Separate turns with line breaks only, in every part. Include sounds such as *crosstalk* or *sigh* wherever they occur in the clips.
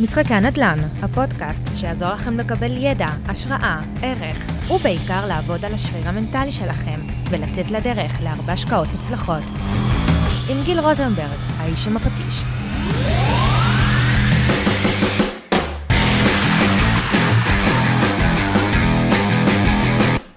משחקי הנדל"ן, הפודקאסט שיעזור לכם לקבל ידע, השראה, ערך, ובעיקר לעבוד על השריר המנטלי שלכם, ולצאת לדרך להרבה השקעות מוצלחות. עם גיל רוזנברג, האיש עם הפטיש.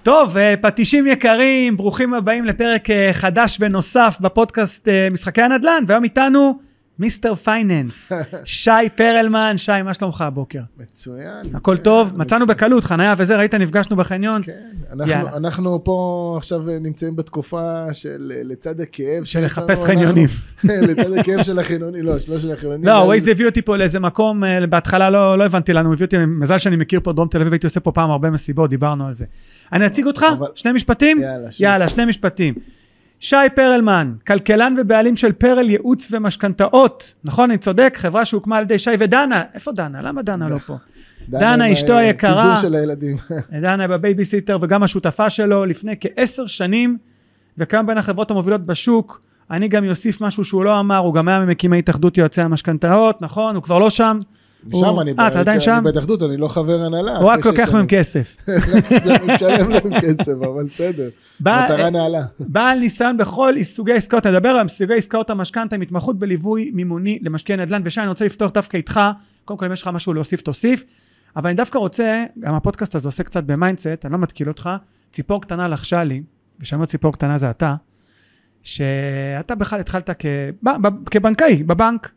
טוב, אה, פטישים יקרים, ברוכים הבאים לפרק אה, חדש ונוסף בפודקאסט אה, משחקי הנדל"ן, והיום איתנו מיסטר פייננס, *laughs* שי פרלמן, שי, מה שלומך הבוקר?
מצוין.
הכל
מצוין,
טוב? מצאנו
מצוין.
בקלות, חניה וזה, ראית, נפגשנו בחניון,
כן, אנחנו. אנחנו פה עכשיו נמצאים בתקופה של לצד הכאב.
של לחפש חניונים.
אנחנו- *laughs* לצד הכאב של החניונים, לא, לא של החניונים.
לא, ווייז הביא אותי פה לאיזה מקום, אה, בהתחלה לא לא הבנתי לנו, הביא אותי, מזל שאני מכיר פה דרום תל אביב, הייתי עושה פה פעם הרבה מסיבות, דיברנו על זה. אני אציג אותך?
אבל-
שני משפטים?
יאללה,
שני משפטים. שי פרלמן, כלכלן ובעלים של פרל ייעוץ ומשכנתאות, נכון, אני צודק? חברה שהוקמה על ידי שי ודנה, איפה דנה? למה דנה לא פה? דנה, אשתו
ה-
היקרה.
פיזור של הילדים. *laughs*
דנה בבייביסיטר וגם השותפה שלו לפני כעשר שנים, וכיום בין החברות המובילות בשוק. אני גם אוסיף משהו שהוא לא אמר, הוא גם היה ממקימי התאחדות יועצי המשכנתאות, נכון? הוא כבר לא שם. הוא-
שם אני,
אה, אתה עדיין שם?
אני בהתאחדות, אני לא חבר הנהלה.
הוא רק לוקח מהם. כסף. *laughs*
אני משלם להם כסף, אבל בסדר. *laughs* מטרה נעלה. *laughs*
בעל ניסיון בכל סוגי עסקאות, נדבר על סוגי עסקאות המשכנתה עם התמחות בליווי מימוני למשקיעי נדל"ן, ושי, אני רוצה לפתוח דווקא איתך, קודם כל אם יש לך משהו להוסיף תוסיף, אבל אני דווקא רוצה, גם הפודקאסט הזה עושה קצת ב mindset, אני לא מתקיל אותך, ציפור קטנה לחשה לי, וכשאני אומר ציפור קטנה זה אתה, שאתה בכלל התחלת כבנקאי, בבנק,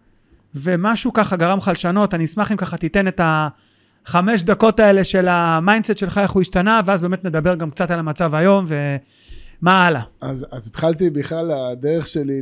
ומשהו ככה גרם לך לשנות, אני אשמח אם ככה תיתן את החמש דקות האלה של ה mindset שלך, איך הוא השתנה, ואז באמת נדבר גם קצת על המצב היום, ומה הלאה.
אז, אז התחלתי בכלל, הדרך שלי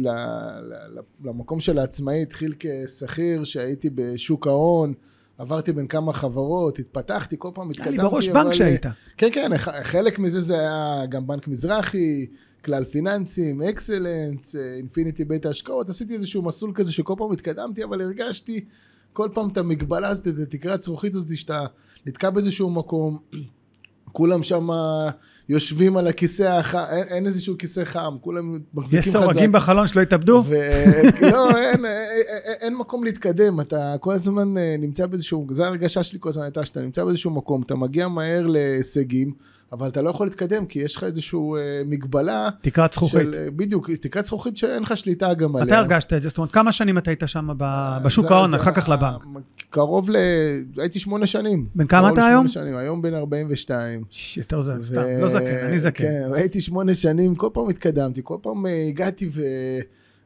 למקום של העצמאי התחיל כשכיר, שהייתי בשוק ההון, עברתי בין כמה חברות, התפתחתי, כל פעם
היה
התקדמתי.
לי בראש בנק שהיית.
כן, כן, חלק מזה זה היה גם בנק מזרחי, כלל פיננסים, אקסלנס, אה, אינפיניטי בית ההשקעות, עשיתי איזשהו מסלול כזה שכל פעם התקדמתי, אבל הרגשתי כל פעם את המגבלה הזאת, את התקרת זכוכית הזאת, שאתה נתקע באיזשהו מקום, כולם שם יושבים על הכיסא החם, אין, אין איזשהו כיסא חם, כולם
יש
מחזיקים חזק.
סורגים בחלון שלא יתאבדו?
ולא, אין, אין, אין, אין מקום להתקדם, אתה כל הזמן אה, נמצא באיזשהו, זו ההרגשה שלי כל הזמן הייתה, שאתה נמצא באיזשהו מקום, אתה מגיע מהר להישגים, אבל אתה לא יכול להתקדם, כי יש לך איזשהו אה, מגבלה.
תקרת זכוכית.
של, אה, בדיוק, תקרת זכוכית שאין לך שליטה גם עליה.
מתי הרגשת את זה? זאת אומרת, כמה שנים אתה היית שם ב- בשוק ההון, אחר כך לבנק?
קרוב ל... הייתי שמונה שנים.
בן כמה אתה היום?
שנים, היום בן 42.
ש- יותר זה,
ו-
סתם, לא זקן, אני זקן.
כן, הייתי שמונה שנים, כל פעם התקדמתי, כל פעם אה, הגעתי ו...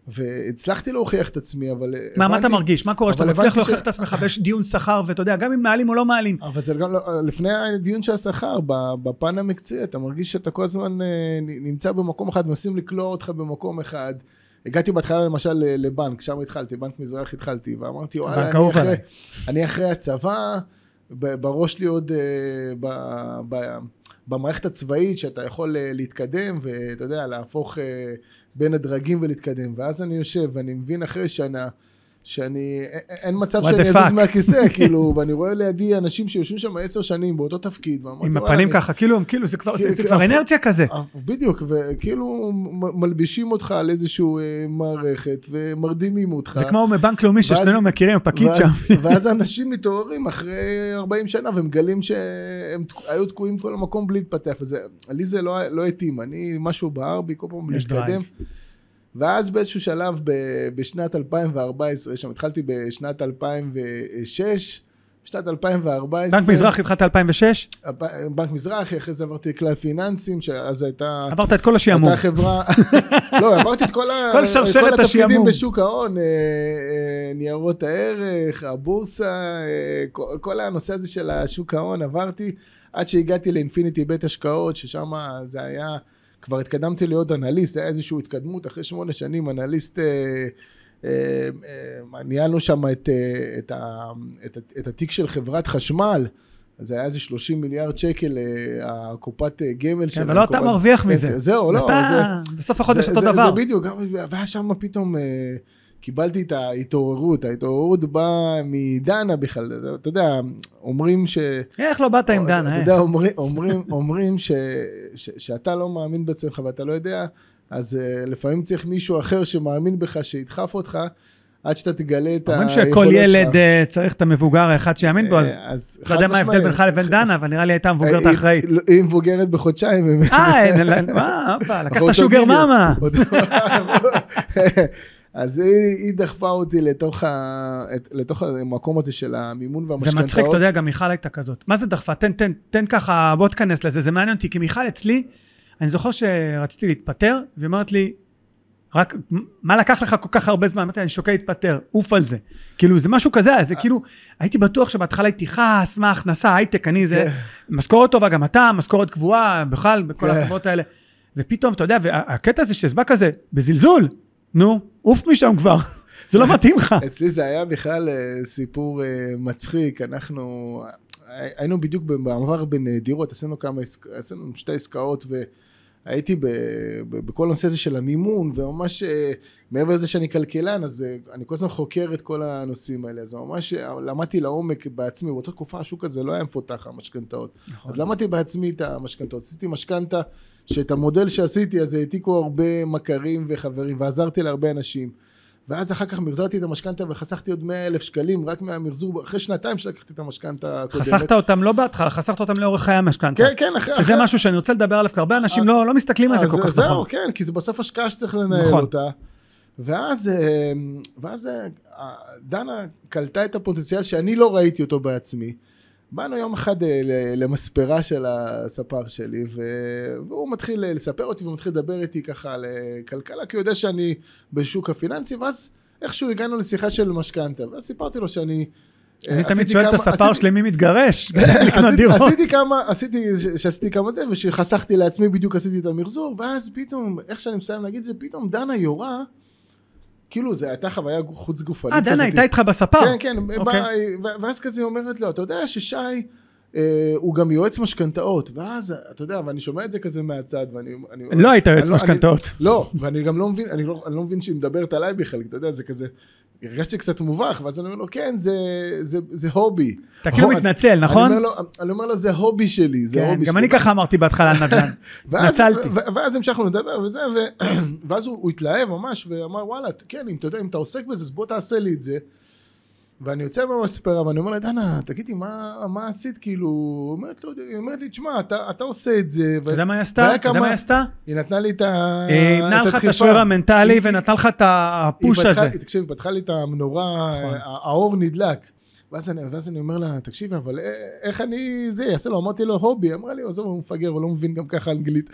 והצלחתי להוכיח את עצמי, אבל...
מה, מה אתה
הבנתי-
מרגיש? מה קורה שאתה מצליח
הבנתי
להוכיח
ש-
את עצמך ויש דיון שכר, ואתה יודע, גם אם מעלים או לא מעלים.
אבל זה גם לא, לפני הדיון של השכר, בפן המקצועי, אתה מרגיש שאתה כל הזמן אה, נמצא במקום אחד, מנסים לקלוע אותך במקום אחד. הגעתי בהתחלה למשל לבנק, שם התחלתי, בנק מזרח התחלתי, ואמרתי, וואלה, אני אחרי,
עליי."
אני אחרי הצבא, בראש לי עוד, אה, ב, ב, במערכת הצבאית, שאתה יכול אה, להתקדם, ואתה יודע, להפוך בין הדרגים ולהתקדם. ואז אני יושב, ואני מבין אחרי שנה, שאני, אין מצב שאני? אזוז מהכיסא, *laughs* כאילו, ואני רואה לידי אנשים שיושבים שם עשר שנים באותו תפקיד, ואמרתי,
עם הפנים ככה, כאילו, כאילו, זה כבר- זה כבר אנרציה כזה.
בדיוק, וכאילו מלבישים אותך על איזשהו אה, מערכת, ומרדימים אותך.
זה כמו בבנק לאומי ששנינו מכירים, הפקיד שם. *laughs*
ואז אנשים מתעוררים אחרי 40 שנה ומגלים שהם היו תקועים כל המקום בלי להתפתח, וזה, לי זה לא לא התאים, אני, משהו בער בי כל פעם.
drive.
ואז באיזשהו שלב ב- בשנת 2014, שם התחלתי בשנת 2006, בשנת 2014,
בנק מזרח התחלת 2006,
הפ- בנק מזרחי, אחרי זה עברתי לכלל פיננסים, שאז הייתה...
עברת את כל השעמום.
אותה חברה, *laughs* לא, עברתי את כל, ה... *laughs*
כל שרשרת
כל התפקידים. בשוק ההון, אה, אה, ניירות הערך, הבורסה, אה, כל הנושא הזה של השוק ההון עברתי, עד שהגעתי לאינפיניטי בית השקעות, ששם זה היה, כבר התקדמתי להיות אנליסט, זה היה איזושהי התקדמות, אחרי שמונה שנים אנליסט... אה, אה, אה, ניהלנו שם את, אה, את, ה, את, ה- את התיק של חברת חשמל, אז זה היה איזה 30 מיליארד שקל, אה, הקופת אה, גמל
כן,
שלהם.
אבל לא אתה מרוויח
פנסיה.
מזה.
זהו, לא,
אתה, בסוף החודש
זה,
אותו
זה,
דבר.
זה בדיוק, והיה שם פתאום, אה, קיבלתי את ההתעוררות, ההתעוררות באה מדנה בכלל, אתה יודע, אומרים ש...
איך לא באת עם דנה,
אתה
אה?
יודע, אומרים, אומרים, אומרים ש, ש, שאתה לא מאמין בעצמך ואתה לא יודע, אז uh, לפעמים צריך מישהו אחר שמאמין בך, שידחף אותך. עד שאתה תגלה את
אומרים
היכולות שלך.
שכל ילד אה, צריך את המבוגר האחד שיאמין בו, אז
אה, אז
לא יודע מה ההבדל. בינך לבין דנה, אבל נראה לי הייתה המבוגרת
אה,
האחראית.
היא- היא מבוגרת בחודשיים.
אה, מה, הופה, לקחת שוגר. מאמה. *laughs* *laughs*
אז היא, היא דחפה אותי לתוך, ה, את- לתוך המקום הזה של המימון
זה
והמשכנתאות.
מצחיק, אתה יודע, גם מיכל הייתה כזאת. מה זה דחפה? תן, תן, תן ככה, בוא תיכנס לזה, זה מעניין אותי, כי מיכל אצלי, אני זוכר שרציתי להתפטר, והיא אומרת לי, רק, מה לקח לך כל כך הרבה זמן? אמרתי, אני שוקל להתפטר, עוף על זה. כאילו, זה משהו כזה, זה כאילו, הייתי בטוח שבהתחלה הייתי חס, מה ההכנסה, הייטק, אני זה,
כן.
משכורת טובה, גם אתה, משכורת קבועה, בכלל, בכל
כן.
החברות האלה. ופתאום, אתה יודע, והקטע הזה שזה בא כזה, בזלזול, נו, עוף משם כבר, *laughs* זה לא מתאים לך.
אצלי זה היה בכלל אה, סיפור אה, מצחיק, אנחנו אה, היינו בדיוק במעבר בין דירות, עשינו כמה, עשינו שתי עסקאות והייתי ב, ב, בכל הנושא הזה של המימון, וממש אה, מעבר לזה שאני כלכלן, אז אה, אני כל הזמן חוקר את כל הנושאים האלה, אז ממש אה, למדתי לעומק בעצמי, באותה תקופה השוק הזה לא היה מפותח, המשכנתאות.
נכון.
אז למדתי בעצמי את המשכנתאות. עשיתי משכנתה, שאת המודל שעשיתי, אז העתיקו הרבה מכרים וחברים, ועזרתי להרבה אנשים. ואז אחר כך מחזרתי את המשכנתה וחסכתי עוד 100 אלף שקלים רק מהמחזור, אחרי שנתיים שלקחתי את המשכנתה הקודמת.
חסכת אותם לא בהתחלה, חסכת אותם לאורך חיי המשכנתה.
כן, כן, אחרי...
שזה
אחרי-
משהו שאני רוצה לדבר עליו, כי הרבה אנשים לא לא מסתכלים על זה כל כך
זהו,
נכון.
כן, כי זה בסוף השקעה שצריך לנהל
נכון.
אותה. ואז, אה, ואז אה, דנה קלטה את הפוטנציאל שאני לא ראיתי אותו בעצמי. באנו יום אחד אה, למספרה של הספר שלי, והוא מתחיל אה, לספר אותי ומתחיל לדבר איתי ככה על אה, כלכלה, כי הוא יודע שאני בשוק הפיננסי, ואז איכשהו הגענו לשיחה של משכנתה, ואז סיפרתי לו שאני...
אני תמיד שואל את הספר שלי מי מתגרש, *laughs* לקנות *laughs* דירות.
עשיתי כמה, עשיתי, שעשיתי כמה זה, ושחסכתי לעצמי בדיוק עשיתי את המחזור, ואז פתאום, איך שאני מסיים להגיד את זה, פתאום דנה יורה, כאילו זו הייתה חוויה חוץ גופנית
אה, דנה
כזאת.
הייתה איתך בספר.
כן, כן,
אוקיי.
בא- ואז כזה היא אומרת לו, אתה יודע ששי, אה, הוא גם יועץ משכנתאות, ואז, אתה יודע, ואני שומע את זה כזה מהצד, ואני... אני-
לא היית יועץ
לא-
משכנתאות.
לא, ואני גם לא מבין, אני לא, אני לא מבין שהיא מדברת עליי בכלל, אתה יודע, זה כזה, הרגשתי קצת מובך, ואז אני אומר לו, כן, זה, זה, זה הובי.
אתה כאילו מתנצל, נכון?
אני אומר לו, אני אומר לו, זה הובי שלי, זה
כן,
הובי שלי.
גם אני ככה אמרתי בהתחלה על *laughs* נדל"ן.
ואז-
נצלתי.
ואז המשכנו לדבר וזה, ו- *clears throat* ואז הוא הוא התלהב ממש, ואמר, וואלה, כן, אם אתה יודע, אם אתה עוסק בזה, אז בוא תעשה לי את זה. ואני יוצא מהמספרה, ואני אומר לה, דנה, תגידי, מה, מה עשית? כאילו, היא אומרת, לא היא אומרת לי, תשמע, אתה, אתה עושה את זה.
אתה יודע מה היא עשתה? אתה יודע מה היא עשתה?
היא נתנה לי את ה...
היא אימנה לך את
הדחיפה.
השוער המנטלי ונתנה לך את הפוש הזה.
תקשיב, היא פתחה לי את המנורה,
נכון.
האור נדלק. ואז אני, ואז אני אומר לה, תקשיבי, אבל א- איך אני זה, אעשה לו, אמרתי לו הובי, אמרה לי, עזוב, הוא מפגר, הוא לא מבין גם ככה אנגלית.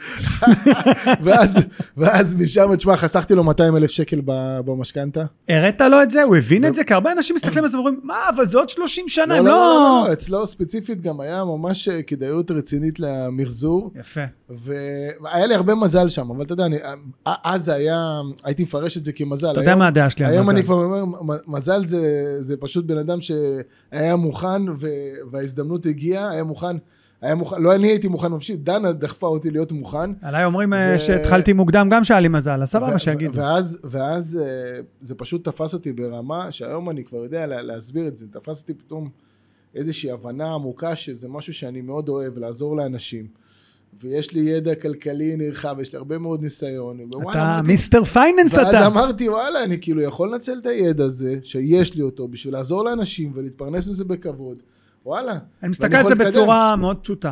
*laughs* ואז, ואז משם, תשמע, חסכתי לו 200 אלף שקל במשכנתה.
הראת לו את זה? הוא הבין את זה? כי הרבה אנשים מסתכלים על זה ואומרים, מה, אבל זה עוד 30 שנה,
לא,
הם
לא, לא,
לא...
לא, אצלו ספציפית גם היה ממש אה, כדאיות רצינית למחזור,
יפה.
והיה לי הרבה מזל שם, אבל אתה יודע, אני, אה, אז היה, הייתי מפרש את זה כמזל.
אתה יודע מה הדעה שלי על
היום אני
מזל.
כבר אומר, מזל זה, זה פשוט בן אדם שהיה מוכן ו, וההזדמנות הגיעה, היה מוכן, היה מוכן, לא אני הייתי מוכן ממשיך, דנה דחפה אותי להיות מוכן.
עליי אומרים אה,
ו-
שהתחלתי מוקדם, גם שהיה לי מזל, אז סבבה
ו-
שיגידו.
ואז, ואז אה, זה פשוט תפס אותי ברמה שהיום אני כבר יודע לה, להסביר את זה, תפס אותי פתאום איזושהי הבנה עמוקה שזה משהו שאני מאוד אוהב, לעזור לאנשים. ויש לי ידע כלכלי נרחב, יש לי הרבה מאוד ניסיון.
אתה
אמרתי,
מיסטר פייננס
ואז
אתה.
אמרתי, וואלה, אני כאילו יכול לנצל את הידע הזה, שיש לי אותו, בשביל לעזור לאנשים ולהתפרנס מזה בכבוד. וואלה.
אני מסתכל על זה בצורה מאוד פשוטה.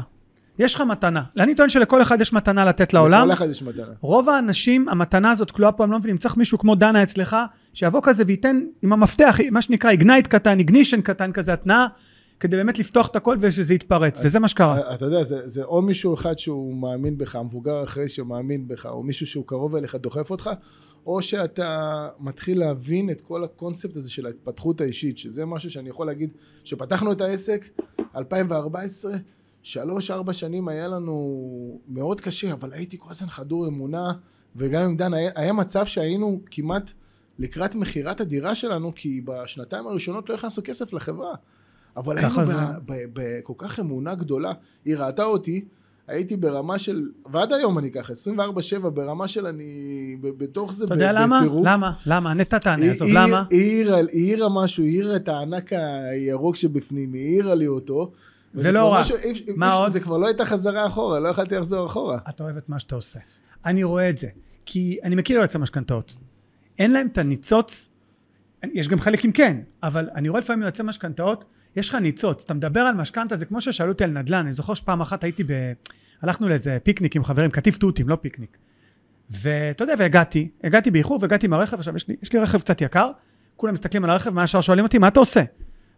יש לך מתנה. אני טוען שלכל אחד יש מתנה לתת לעולם.
לכל אחד יש מתנה.
רוב האנשים, המתנה הזאת כלואה פה, הם לא מבינים. צריך מישהו כמו דנה אצלך, שיבוא כזה וייתן עם המפתח, מה שנקרא איגנייט קטן, איגנישן קטן כזה, התנעה, כדי באמת לפתוח את הכל ושזה יתפרץ, וזה מה שקרה.
אתה יודע, זה, זה או מישהו אחד שהוא מאמין בך, מבוגר אחרי שמאמין בך, או מישהו שהוא קרוב אליך, דוחף אותך, או שאתה מתחיל להבין את כל הקונספט הזה של ההתפתחות האישית, שזה משהו שאני יכול להגיד, שפתחנו את העסק, 2014, שלוש, ארבע שנים היה לנו מאוד קשה, אבל הייתי כל הזמן חדור אמונה, וגם עם דן, היה, היה מצב שהיינו כמעט לקראת מכירת הדירה שלנו, כי בשנתיים הראשונות לא הכנסנו כסף לחברה. אבל היינו
זה.
ב- ב- בכל כך אמונה גדולה. היא ראתה אותי, הייתי ברמה של, ועד היום אני ככה, 24-7, ברמה של אני בתוך זה
אתה יודע למה?
בטירוף.
למה? למה? נטע תענה, עזוב, למה?
היא העירה- משהו, היא העירה את הענק הירוק שבפנים, היא העירה לי אותו.
ולא
כבר
רע.
משהו-
מה עוד?
זה כבר לא הייתה חזרה אחורה, לא יכלתי לחזור אחורה.
אתה אוהב את מה שאתה עושה. אני רואה את זה. כי אני מכיר יועצי משכנתאות. אין להם את הניצוץ יש גם חלק עם כן, אבל אני רואה לפעמים יועצי משכנתאות, יש לך ניצוץ, אתה מדבר על משכנתה, זה כמו ששאלו אותי על נדל"ן, אני זוכר שפעם אחת הייתי ב... הלכנו לאיזה פיקניק עם חברים, קטיף תותים, לא פיקניק. ואתה יודע, והגעתי, הגעתי באיחור והגעתי עם הרכב, עכשיו יש לי, יש לי רכב קצת יקר, כולם מסתכלים על הרכב, מה ישר שואלים אותי, מה אתה עושה?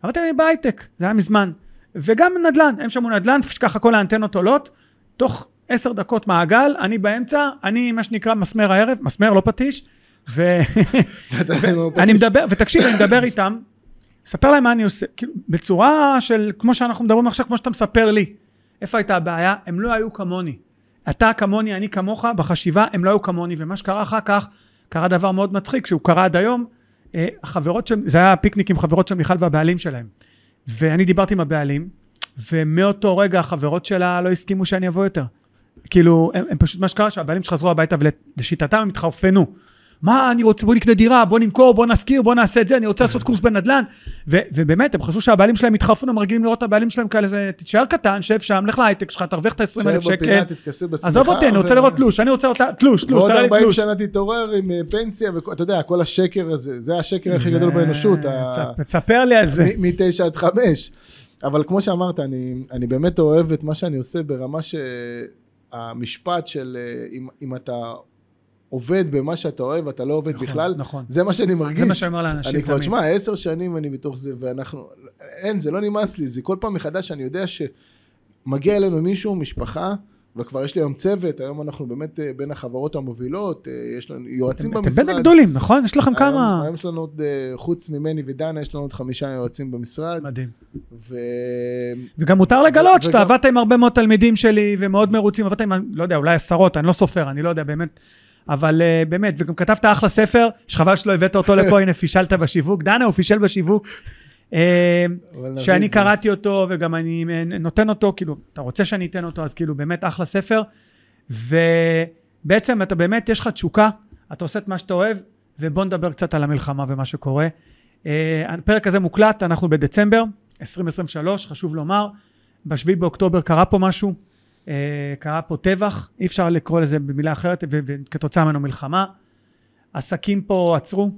אמרתי אני בהייטק, זה היה מזמן. וגם נדל"ן, הם שמעו נדל"ן, ככה כל האנטנות עולות, תוך עשר דקות מעגל, אני באמצע, אני מה שנקרא מסמר הערב, מסמר לא פטיש, ואני מדבר, ותקשיב, אני מדבר איתם, ספר להם מה אני עושה, כאילו, בצורה של, כמו שאנחנו מדברים עכשיו, כמו שאתה מספר לי. איפה הייתה הבעיה? הם לא היו כמוני. אתה כמוני, אני כמוך, בחשיבה הם לא היו כמוני, ומה שקרה אחר כך, קרה דבר מאוד מצחיק, שהוא קרה עד היום, אה, החברות של, זה היה פיקניק עם חברות של מיכל והבעלים שלהם. ואני דיברתי עם הבעלים, ומאותו רגע החברות שלה לא הסכימו שאני אבוא יותר. כאילו, הם, הם פשוט, מה שקרה, שהבעלים שחזרו הביתה ולשיטתם הם התחרפנו. מה אני רוצה, בוא נקנה דירה, בוא נמכור, בוא נשכיר, בוא נעשה את זה, אני רוצה לעשות קורס בנדל"ן. ו- ובאמת, הם חשבו שהבעלים שלהם התחרפו, הם רגילים לראות את הבעלים שלהם כאלה, זה, תישאר קטן, שב שם, לך להייטק שלך, תרוויח את ה-20 אלף שקל. עזוב אותי, אני רוצה לראות תלוש, אני רוצה אותה, תלוש, תלוש,
תראה לי תלוש. ועוד 40 שנה תתעורר עם אה, פנסיה, ואתה יודע, כל השקר הזה, זה השקר הכי גדול באנושות.
תספר לי על זה.
מ-9 עד 5. אבל כמו שאמרת, אני, אני באמת אוהב את מה שאני עושה ברמה שהמשפט של אה, אם, אם אתה עובד במה שאתה אוהב, אתה לא עובד
נכון,
בכלל.
נכון.
זה מה שאני מרגיש.
זה מה שאני אומר לאנשים
אני כבר, תשמע, עשר שנים אני בתוך זה, ואנחנו... אין, זה לא נמאס לי. זה כל פעם מחדש, אני יודע שמגיע אלינו מישהו, משפחה, וכבר יש לי היום צוות, היום אנחנו באמת אה, בין החברות המובילות, אה, יש לנו יועצים
אתם,
במשרד.
אתם בין הגדולים, נכון? יש לכם
היום,
כמה...
היום יש לנו עוד, אה, חוץ ממני ודנה, יש לנו עוד חמישה יועצים במשרד.
מדהים.
ו...
וגם מותר לגלות
ו-
שאתה
וגם-
עבדת עם הרבה מאוד תלמידים שלי ומאוד מרוצים, עבדת עם, לא יודע, אולי עשרות, אני לא סופר, אני לא יודע, באמת. אבל uh, באמת, וגם כתבת אחלה ספר, שחבל שלא הבאת אותו לפה, הנה פישלת בשיווק. דנה, הוא פישל בשיווק.
נביא
שאני. קראתי אותו וגם אני אה, נותן אותו, כאילו, אתה רוצה שאני אתן אותו, אז כאילו באמת אחלה ספר. ובעצם אתה באמת, יש לך תשוקה, אתה עושה את מה שאתה אוהב, ובוא נדבר קצת על המלחמה ומה שקורה. Uh, הפרק הזה מוקלט, אנחנו בדצמבר 2023, חשוב לומר. בשביעי באוקטובר קרה פה משהו, קרה פה טבח, אי אפשר לקרוא לזה במילה אחרת, וכתוצאה ממנו מלחמה. עסקים פה עצרו,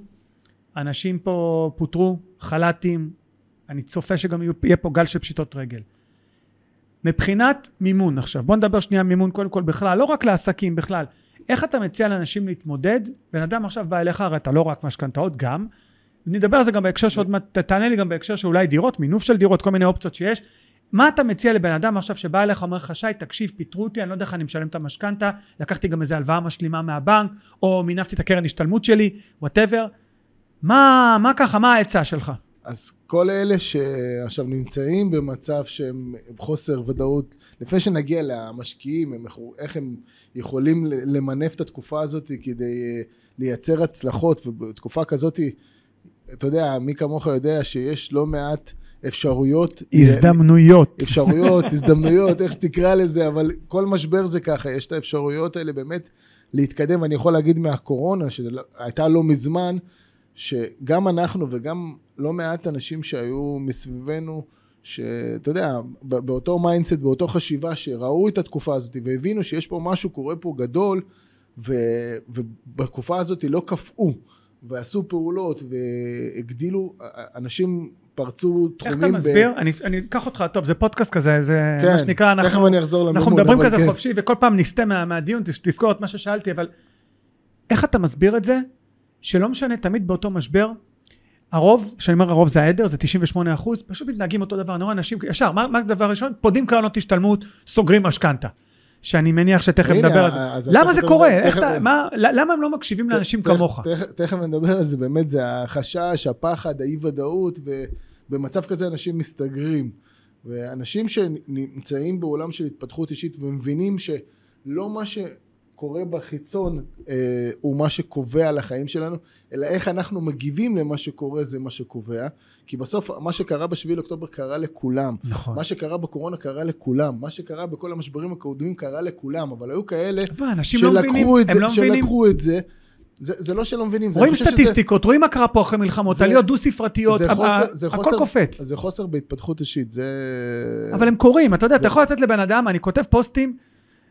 אנשים פה פוטרו, חל"תים, אני צופה שגם יהיה פה גל של פשיטות רגל. מבחינת מימון עכשיו, בוא נדבר שנייה מימון קודם כל בכלל, לא רק לעסקים בכלל. איך אתה מציע לאנשים להתמודד? בן אדם עכשיו בא אליך, הרי אתה לא רק משכנתאות, גם. נדבר על זה גם בהקשר שעוד מעט, תענה לי גם בהקשר שאולי דירות, מינוף של דירות, כל מיני אופציות שיש. מה אתה מציע לבן אדם עכשיו שבא אליך, אומר לך, שי, תקשיב, פיטרו אותי, אני לא יודע איך אני משלם את המשכנתה, לקחתי גם איזה הלוואה משלימה מהבנק, או מינפתי את הקרן השתלמות שלי, וואטאבר. מה, מה ככה, מה העצה שלך?
אז כל אלה שעכשיו נמצאים במצב שהם חוסר ודאות, לפני שנגיע למשקיעים, הם, איך הם יכולים למנף את התקופה הזאת כדי אה, לייצר הצלחות, ובתקופה כזאת, אתה יודע, מי כמוך יודע שיש לא מעט אפשרויות.
הזדמנויות.
אפשרויות, *laughs* הזדמנויות, איך שתקרא לזה, אבל כל משבר זה ככה, יש את האפשרויות האלה באמת להתקדם, ואני יכול להגיד מהקורונה, שהייתה לא מזמן, שגם אנחנו וגם לא מעט אנשים שהיו מסביבנו, שאתה יודע, באותו mindset, באותו חשיבה, שראו את התקופה הזאת והבינו שיש פה משהו קורה פה גדול, ו, ובתקופה הזאת לא קפאו, ועשו פעולות, והגדילו, אנשים פרצו
איך
תחומים.
אתה מסביר? אני, אני אקח אותך, טוב, זה פודקאסט כזה, זה
כן,
מה שנקרא, אנחנו,
תכף אני אחזור למימון.
אנחנו מדברים כזה
כן.
חופשי, וכל פעם נסטה מה, מהדיון, תזכור את מה ששאלתי, אבל איך אתה מסביר את זה, שלא משנה, תמיד באותו משבר, הרוב, כשאני אומר הרוב זה העדר, זה 98 אחוז, פשוט מתנהגים אותו דבר, אני רואה אנשים, ישר, מה הדבר הראשון? פודים קרנות השתלמות, סוגרים משכנתה. שאני מניח שתכף נדבר על זה. למה זה קורה? למה הם לא מקשיבים לאנשים כמוך?
תכף- נדבר על זה, באמת זה החשש, הפחד, האי ודאות, ובמצב כזה אנשים מסתגרים. ואנשים שנמצאים בעולם של התפתחות אישית ומבינים שלא מה שקורה בחיצון אה, הוא מה שקובע על החיים שלנו, אלא איך אנחנו מגיבים למה שקורה זה מה שקובע. כי בסוף מה שקרה בשביעי לאוקטובר קרה לכולם.
נכון.
מה שקרה בקורונה קרה לכולם. מה שקרה בכל המשברים הקודמים קרה לכולם. אבל היו כאלה
לא מבינים,
שלקחו את
הם
זה,
לא.
שלקחו את זה, זה, זה לא שלא מבינים,
רואים סטטיסטיקות, רואים מה קרה פה אחרי מלחמות, עליות דו-ספרתיות, הכל קופץ.
שזה, זה חוסר בהתפתחות אישית, זה...
אבל הם קוראים, אתה יודע, אתה
זה-
יכול לתת לבן אדם, אני כותב פוסטים,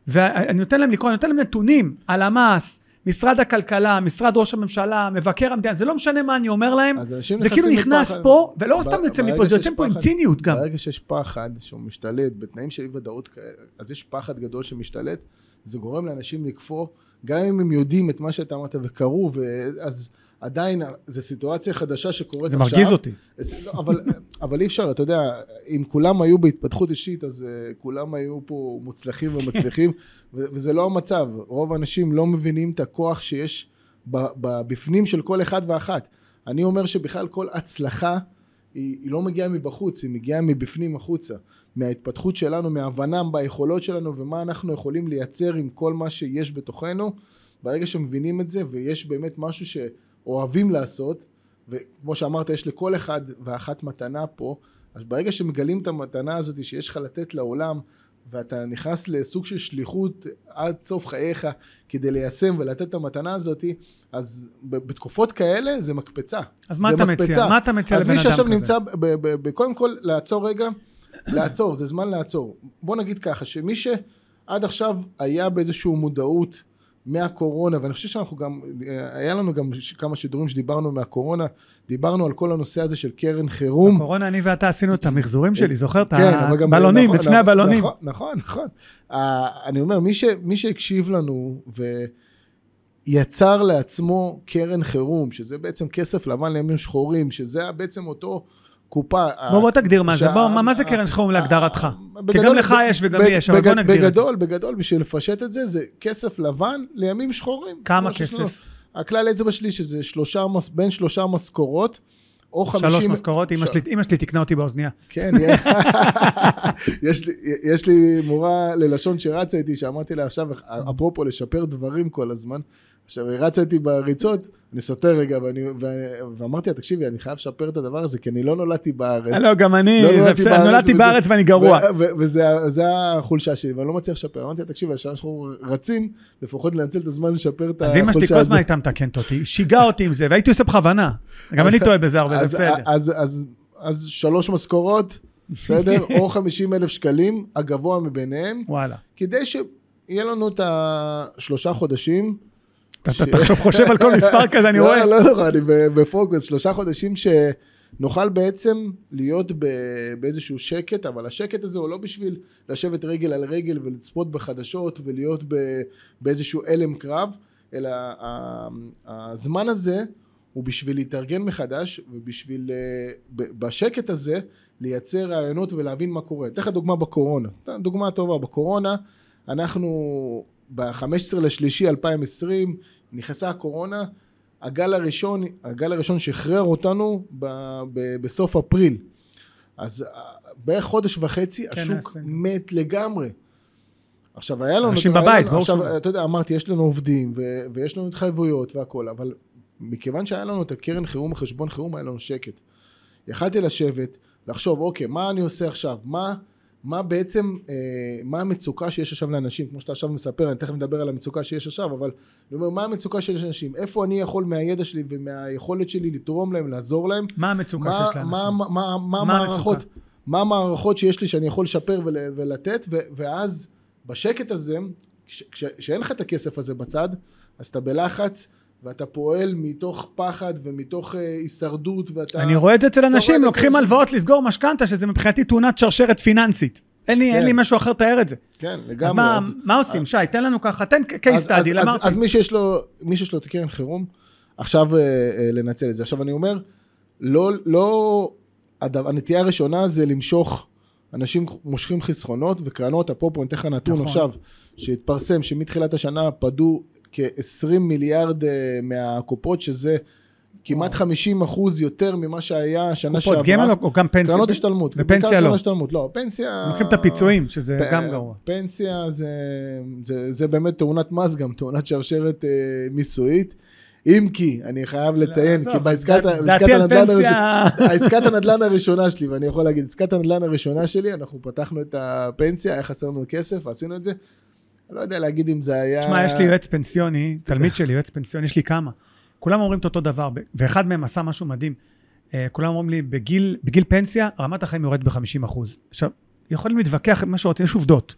ואני נותן להם לקרוא, אני נותן להם נתונים על המס, משרד הכלכלה, משרד ראש הממשלה, מבקר המדינה, זה לא משנה מה אני אומר להם, זה כאילו נכנס
לפחד.
פה, ולא
ב-
סתם יוצא מפה, זה יוצא פה עם ציניות גם.
ברגע שיש פחד שהוא משתלט בתנאים של אי ודאות כאלה, אז יש פחד גדול שמשתלט, זה גורם לאנשים לקפוא, גם אם הם יודעים את מה שאתה אמרת וקראו, ו- אז עדיין זו סיטואציה חדשה שקורית
זה
עכשיו.
מרגיז אותי.
לא, אבל, אבל אי אפשר, אתה יודע, אם כולם היו בהתפתחות אישית, אז uh, כולם היו פה מוצלחים ומצליחים, וזה לא המצב. רוב האנשים לא מבינים את הכוח שיש בפנים של כל אחד ואחת. אני אומר שבכלל כל הצלחה היא, היא לא מגיעה מבחוץ, היא מגיעה מבפנים החוצה. מההתפתחות שלנו, מההבנה ביכולות שלנו ומה אנחנו יכולים לייצר עם כל מה שיש בתוכנו. ברגע שמבינים את זה ויש באמת משהו שאוהבים לעשות, וכמו שאמרת, יש לכל אחד ואחת מתנה פה, אז ברגע שמגלים את המתנה הזאת שיש לך לתת לעולם, ואתה נכנס לסוג של שליחות עד סוף חייך כדי ליישם ולתת את המתנה הזאת, אז בתקופות כאלה זה מקפצה.
אז מה אתה מציע?
מקפצה.
מה אתה מציע
אז
לבן
מי
אדם
שעכשיו
כזה?
נמצא, ב- ב- ב- קודם כל לעצור רגע, לעצור, זה זמן לעצור. בוא נגיד ככה, שמי שעד עכשיו היה באיזושהי מודעות מהקורונה, ואני חושב שאנחנו גם, היה לנו גם כמה שידורים שדיברנו מהקורונה, דיברנו על כל הנושא הזה של קרן חירום.
בקורונה אני ואתה עשינו את המחזורים שלי, זוכר את
כן, אבל גם-
הבלונים,
נכון,
את שני
נכון,
הבלונים.
נכון, נכון, נכון. אה, אני אומר, מי שהקשיב לנו ויצר לעצמו קרן חירום, שזה בעצם כסף לבן לימים שחורים, שזה בעצם אותו קופה.
בוא בוא תגדיר מה זה, בוא, מה- זה קרן חירום להגדרתך? כי
בגדול-
גם לך יש וגם לי יש, אבל בוא נגדיר את זה.
בגדול, בגדול, בשביל לפשט את זה, זה כסף לבן לימים שחורים.
כמה. כסף?
הכלל אצבע שלי שזה שלושה, בין שלושה משכורות, או חמישים...
שלוש משכורות, אמא שלי- אמא שלי תקנה אותי באוזנייה.
כן, *laughs* יש לי, יש לי מורה ללשון שרצה איתי, שאמרתי לה עכשיו, אפרופו לשפר דברים כל הזמן, עכשיו רצה איתי בריצות, אני סותר רגע, ואני, ואמרתי לה, תקשיבי, אני חייב לשפר את הדבר הזה, כי אני לא נולדתי בארץ.
לא, גם אני,
לא
זה
נולדתי
בסדר,
בארץ,
נולדתי בארץ ואני גרוע.
וזה זה החולשה שלי, ואני לא מצליח לשפר. אמרתי לה, תקשיבי, כשאנחנו רצים, לפחות לנצל את הזמן לשפר את
אז
החולשה
אמא
הזאת.
שלי כל הזמן הייתה מתקנת אותי, שיגעה אותי עם זה, והייתי עושה בכוונה. גם אני טועה בזה הרבה,
אז-
זה בסדר.
אז, אז, אז שלוש משכורות, בסדר? *laughs* או 50 אלף שקלים, הגבוה מביניהם,
וואלה.
כדי שיהיה לנו את השלושה חודשים.
אתה עכשיו חושב על כל מספר כזה, אני
לא,
רואה.
לא, לא, אני ב- בפוקוס, שלושה חודשים שנוכל בעצם להיות באיזשהו שקט, אבל השקט הזה הוא לא בשביל לשבת רגל על רגל ולצפות בחדשות ולהיות באיזשהו הלם קרב, אלא הזמן הזה הוא בשביל להתארגן מחדש ובשביל אה, בשקט הזה לייצר רעיונות ולהבין מה קורה. אתן לך דוגמה בקורונה. דוגמה טובה, בקורונה אנחנו ב-15 לשלישי 2020 נכנסה הקורונה, הגל הראשון, הגל הראשון שחרר אותנו ב- ב- בסוף אפריל. אז אה, בערך חודש וחצי
כן,
השוק
הסגר.
מת לגמרי. עכשיו היה לנו...
אנשים
היה
בבית, ברור
עכשיו,
שלא.
אתה יודע, אמרתי, יש לנו עובדים ו- ויש לנו התחייבויות והכול, אבל מכיוון שהיה לנו את הקרן חירום וחשבון חירום, היה לנו שקט. יכלתי לשבת, לחשוב, אוקיי, מה אני עושה עכשיו? מה, מה בעצם, אה, מה המצוקה שיש עכשיו לאנשים? כמו שאתה עכשיו מספר, אני תכף מדבר על המצוקה שיש עכשיו, אבל אני אומר, מה המצוקה שיש לאנשים? איפה אני יכול מהידע שלי ומהיכולת שלי לתרום להם, לעזור להם?
מה המצוקה
מה,
שיש לאנשים?
מה, מה, מה, מה
מה
המערכות? מה המערכות שיש לי שאני יכול לשפר ול, ולתת, ו, ואז בשקט הזה, כש- כש- כשאין לך את הכסף הזה בצד, אז אתה בלחץ, ואתה פועל מתוך פחד ומתוך אה, הישרדות, ואתה...
אני רואה את זה אצל אנשים, לוקחים. הלוואות לסגור משכנתה, שזה מבחינתי תאונת שרשרת פיננסית. אין לי, אין
כן.
לי משהו אחר לתאר את זה.
כן,
אז
לגמרי.
מה,
אז-
מה עושים? שי, תן לנו ככה, תן case
אז, אז,
study,
אז,
אמרתי.
אז מי שיש לו, מי שיש לו את הקרן חירום, עכשיו אה, אה, לנצל את זה. עכשיו אני אומר, לא, לא, הדבר, הנטייה הראשונה זה למשוך, אנשים מושכים חסכונות וקרנות, אפרופו אני אתן לך נתון
נכון.
עכשיו, שהתפרסם שמתחילת השנה פדו כ-20 מיליארד אה, מהקופות, שזה כמעט
וואו.
50 אחוז יותר ממה שהיה שנה שעברה.
קופות גמל או- גם פנסיה?
קרנות השתלמות.
ופנסיה לא.
השתלמות, לא, פנסיה...
לוקחים את הפיצויים, שזה
פ-
גם גרוע.
פנסיה זה, זה, זה באמת תאונת מס, גם תאונת שרשרת אה, מיסויית. אם כי, אני חייב לציין, כי בעסקת הנדל"ן הראשונה, עסקת הנדל"ן הראשונה שלי, ואני יכול להגיד, עסקת הנדל"ן הראשונה שלי, אנחנו פתחנו את הפנסיה, היה חסר לנו כסף, עשינו את זה. לא יודע להגיד אם זה היה...
תשמע, יש לי יועץ פנסיוני, תלמיד שלי, יועץ פנסיוני, יש לי כמה. כולם אומרים את אותו דבר, ואחד מהם עשה משהו מדהים. אה, כולם אומרים לי, בגיל, בגיל פנסיה, רמת החיים יורדת ב-50%. עכשיו, יכולים להתווכח עם מה שרוצים, יש עובדות.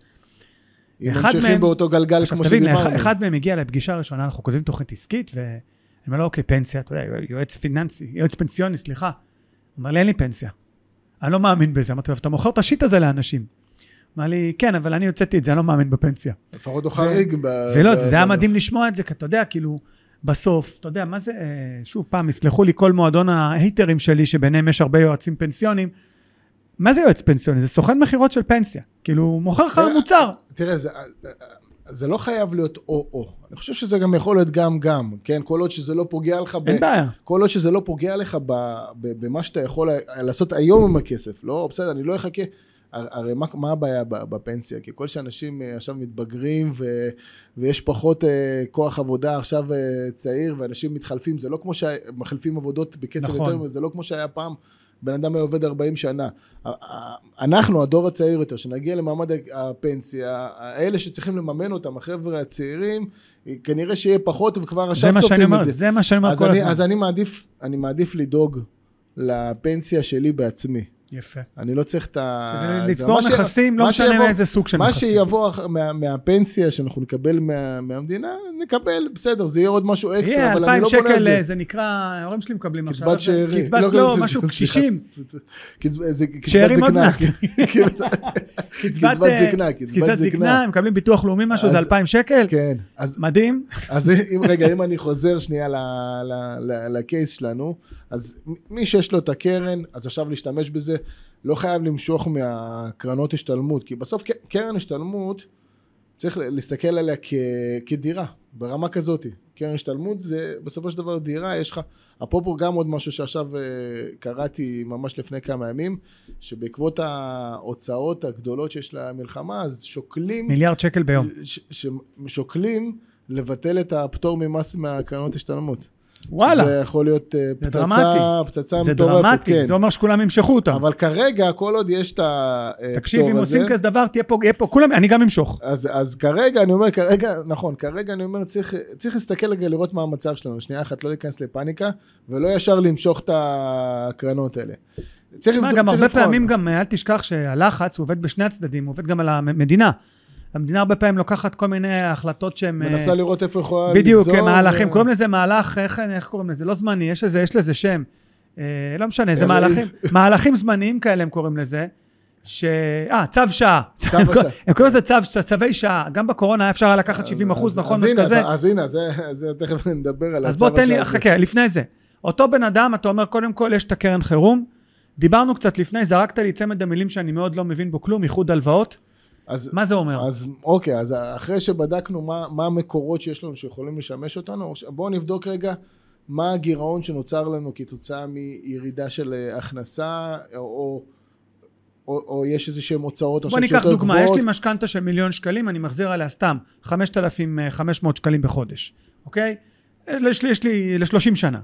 אם
אחד
ממשיכים
מהם-
באותו גלגל
עכשיו
כמו שדיברנו.
אחד- אחד מהם הגיע לפגישה ראשונה, אנחנו כותבים תוכנית עסקית, ואני אומר לו, אוקיי, פנסיה, אתה יודע, יועץ פיננסי, יועץ פנסיוני, סליחה. הוא אומר לי, אין לי פנסיה. אני לא מאמין בזה. אמרתי לו, אתה מוכר את השיט הזה לאנשים. אמר לי, כן, אבל אני הוצאתי את זה, אני לא מאמין בפנסיה.
לפחות הוא חריג.
ולא, זה היה מדהים לשמוע את זה, כי אתה יודע, כאילו, בסוף, אתה יודע, מה זה, אה, שוב פעם, יסלחו לי כל מועדון ההייטרים שלי, שביניהם יש הרבה יועצים פנסיונים, מה זה יועץ פנסיוני? זה סוכן מכירות של פנסיה. כאילו, הוא מוכר לך מוצר.
תראה, זה, זה לא חייב להיות או-או. אני חושב שזה גם יכול להיות גם-גם, כן? כל עוד שזה לא פוגע לך ב...
אין בעיה.
כל עוד שזה לא פוגע לך ב, ב, במה שאתה יכול לעשות היום עם הכסף. לא, בסדר, אני לא אחכה. הר- הרי מה, מה הבעיה בפנסיה? כי כל שאנשים אה, עכשיו מתבגרים ו, ויש פחות אה, כוח עבודה עכשיו אה, צעיר ואנשים מתחלפים, זה לא כמו שמחליפים עבודות בקצב
נכון.
יותר, זה לא כמו שהיה פעם. בן אדם היה עובד 40 שנה. אנחנו, הדור הצעיר יותר, שנגיע למעמד הפנסיה, האלה שצריכים לממן אותם, החבר'ה הצעירים, כנראה שיהיה פחות וכבר עכשיו צופים את זה.
זה מה שאני אומר כל
אני,
הזמן.
אז אני מעדיף, אני מעדיף לדאוג לפנסיה שלי בעצמי.
יפה.
אני לא צריך את ה... זה-
לצבור
מה
נכסים, לא
מה
משנה
שיבוא-
מאיזה סוג של
מה
נכסים.
שיבוא אח- מה, מהפנסיה שאנחנו נקבל מה, מהמדינה, נקבל, בסדר, זה יהיה עוד משהו אקסטרה,
יהיה,
אבל אני
אלפיים
לא בונה
שקל,
זה.
אה, זה נקרא, ההורים שלי מקבלים עכשיו.
קצבת שאירים.
קצבת, לא, משהו, קשישים.
קצבת
שאירים עוד
זקנה.
מעט. *laughs*
קצבת זקנה, קצבת זקנה.
זקנה, הם מקבלים ביטוח לאומי משהו, זה אלפיים שקל.
כן,
מדהים.
אז רגע, אם אני חוזר שנייה לקייס שלנו, אז מי שיש לו את הקרן, אז עכשיו להשתמש בזה, לא חייב למשוך מהקרנות השתלמות, כי בסוף קרן השתלמות, צריך להסתכל עליה כ, כדירה, ברמה כזאת. קרן השתלמות זה בסופו של דבר דירה, יש לך, אפרופו גם עוד משהו שעכשיו אה, קראתי ממש לפני כמה ימים, שבעקבות ההוצאות הגדולות שיש למלחמה, אז שוקלים...
מיליארד שקל ביום.
ש- ששוקלים לבטל את הפטור ממס מהקרנות השתלמות.
וואלה,
זה יכול להיות אה, פצצה,
דרמטי.
פצצה
זה
מטורפת,
דרמטי,
כן.
זה אומר שכולם ימשכו אותם.
אבל כרגע, כל עוד יש את הפטור הזה...
תקשיב, אם עושים כזה דבר, תהיה פה, יהיה פה, כולם, אני גם אמשוך.
אז, אז כרגע, אני אומר, כרגע, נכון, כרגע אני אומר, צריך, צריך להסתכל רגע, לראות מה המצב שלנו. שנייה אחת, לא להיכנס לפאניקה, ולא ישר למשוך את הקרנות האלה. צריך לבדוק-
גם
צריך
הרבה
לבחון.
פעמים גם, אל תשכח שהלחץ הוא עובד בשני הצדדים, הוא עובד גם על המדינה. המדינה הרבה פעמים לוקחת כל מיני החלטות שהן... אה,
מנסה לראות איפה יכולה
בדיוק,
לגזור,
מהלכים,
ו-
קוראים לזה מהלך, איך, איך קוראים לזה? לא זמני, יש לזה, יש לזה שם. אה, לא משנה, זה
אלוהים.
מהלכים, מהלכים זמניים כאלה הם קוראים לזה. ש... אה, צו שעה.
צו השעה. *laughs*
הם קוראים לזה צו, צווי שעה. גם בקורונה היה אפשר היה לקחת 70 אחוז,
אז-
נכון?
אז
משהו
הנה,
כזה.
אז, אז הנה, זה, זה תכף *laughs* נדבר על
אז
הצו
בוא תן לי,
השעה.
חכה, לפני זה. אותו בן אדם, אתה אומר, קודם כל יש את הקרן חירום. דיברנו קצת לפני, זרקת לי צמד המילים שאני מאוד לא מבין בו כלום, איחוד הלוואות.
אז,
מה זה אומר?
אז אוקיי, אז אחרי שבדקנו מה, מה המקורות שיש לנו שיכולים לשמש אותנו, בואו נבדוק רגע מה הגירעון שנוצר לנו כתוצאה מירידה של אה, הכנסה, או, או, או, או יש איזה שהם הוצאות
בוא
עכשיו
ניקח
שיותר
דוגמה, יש
גבוהות.
לי משכנתה של מיליון שקלים, אני מחזיר עליה סתם 5,500 שקלים בחודש, אוקיי? יש לי, יש לי ל-30 שנה.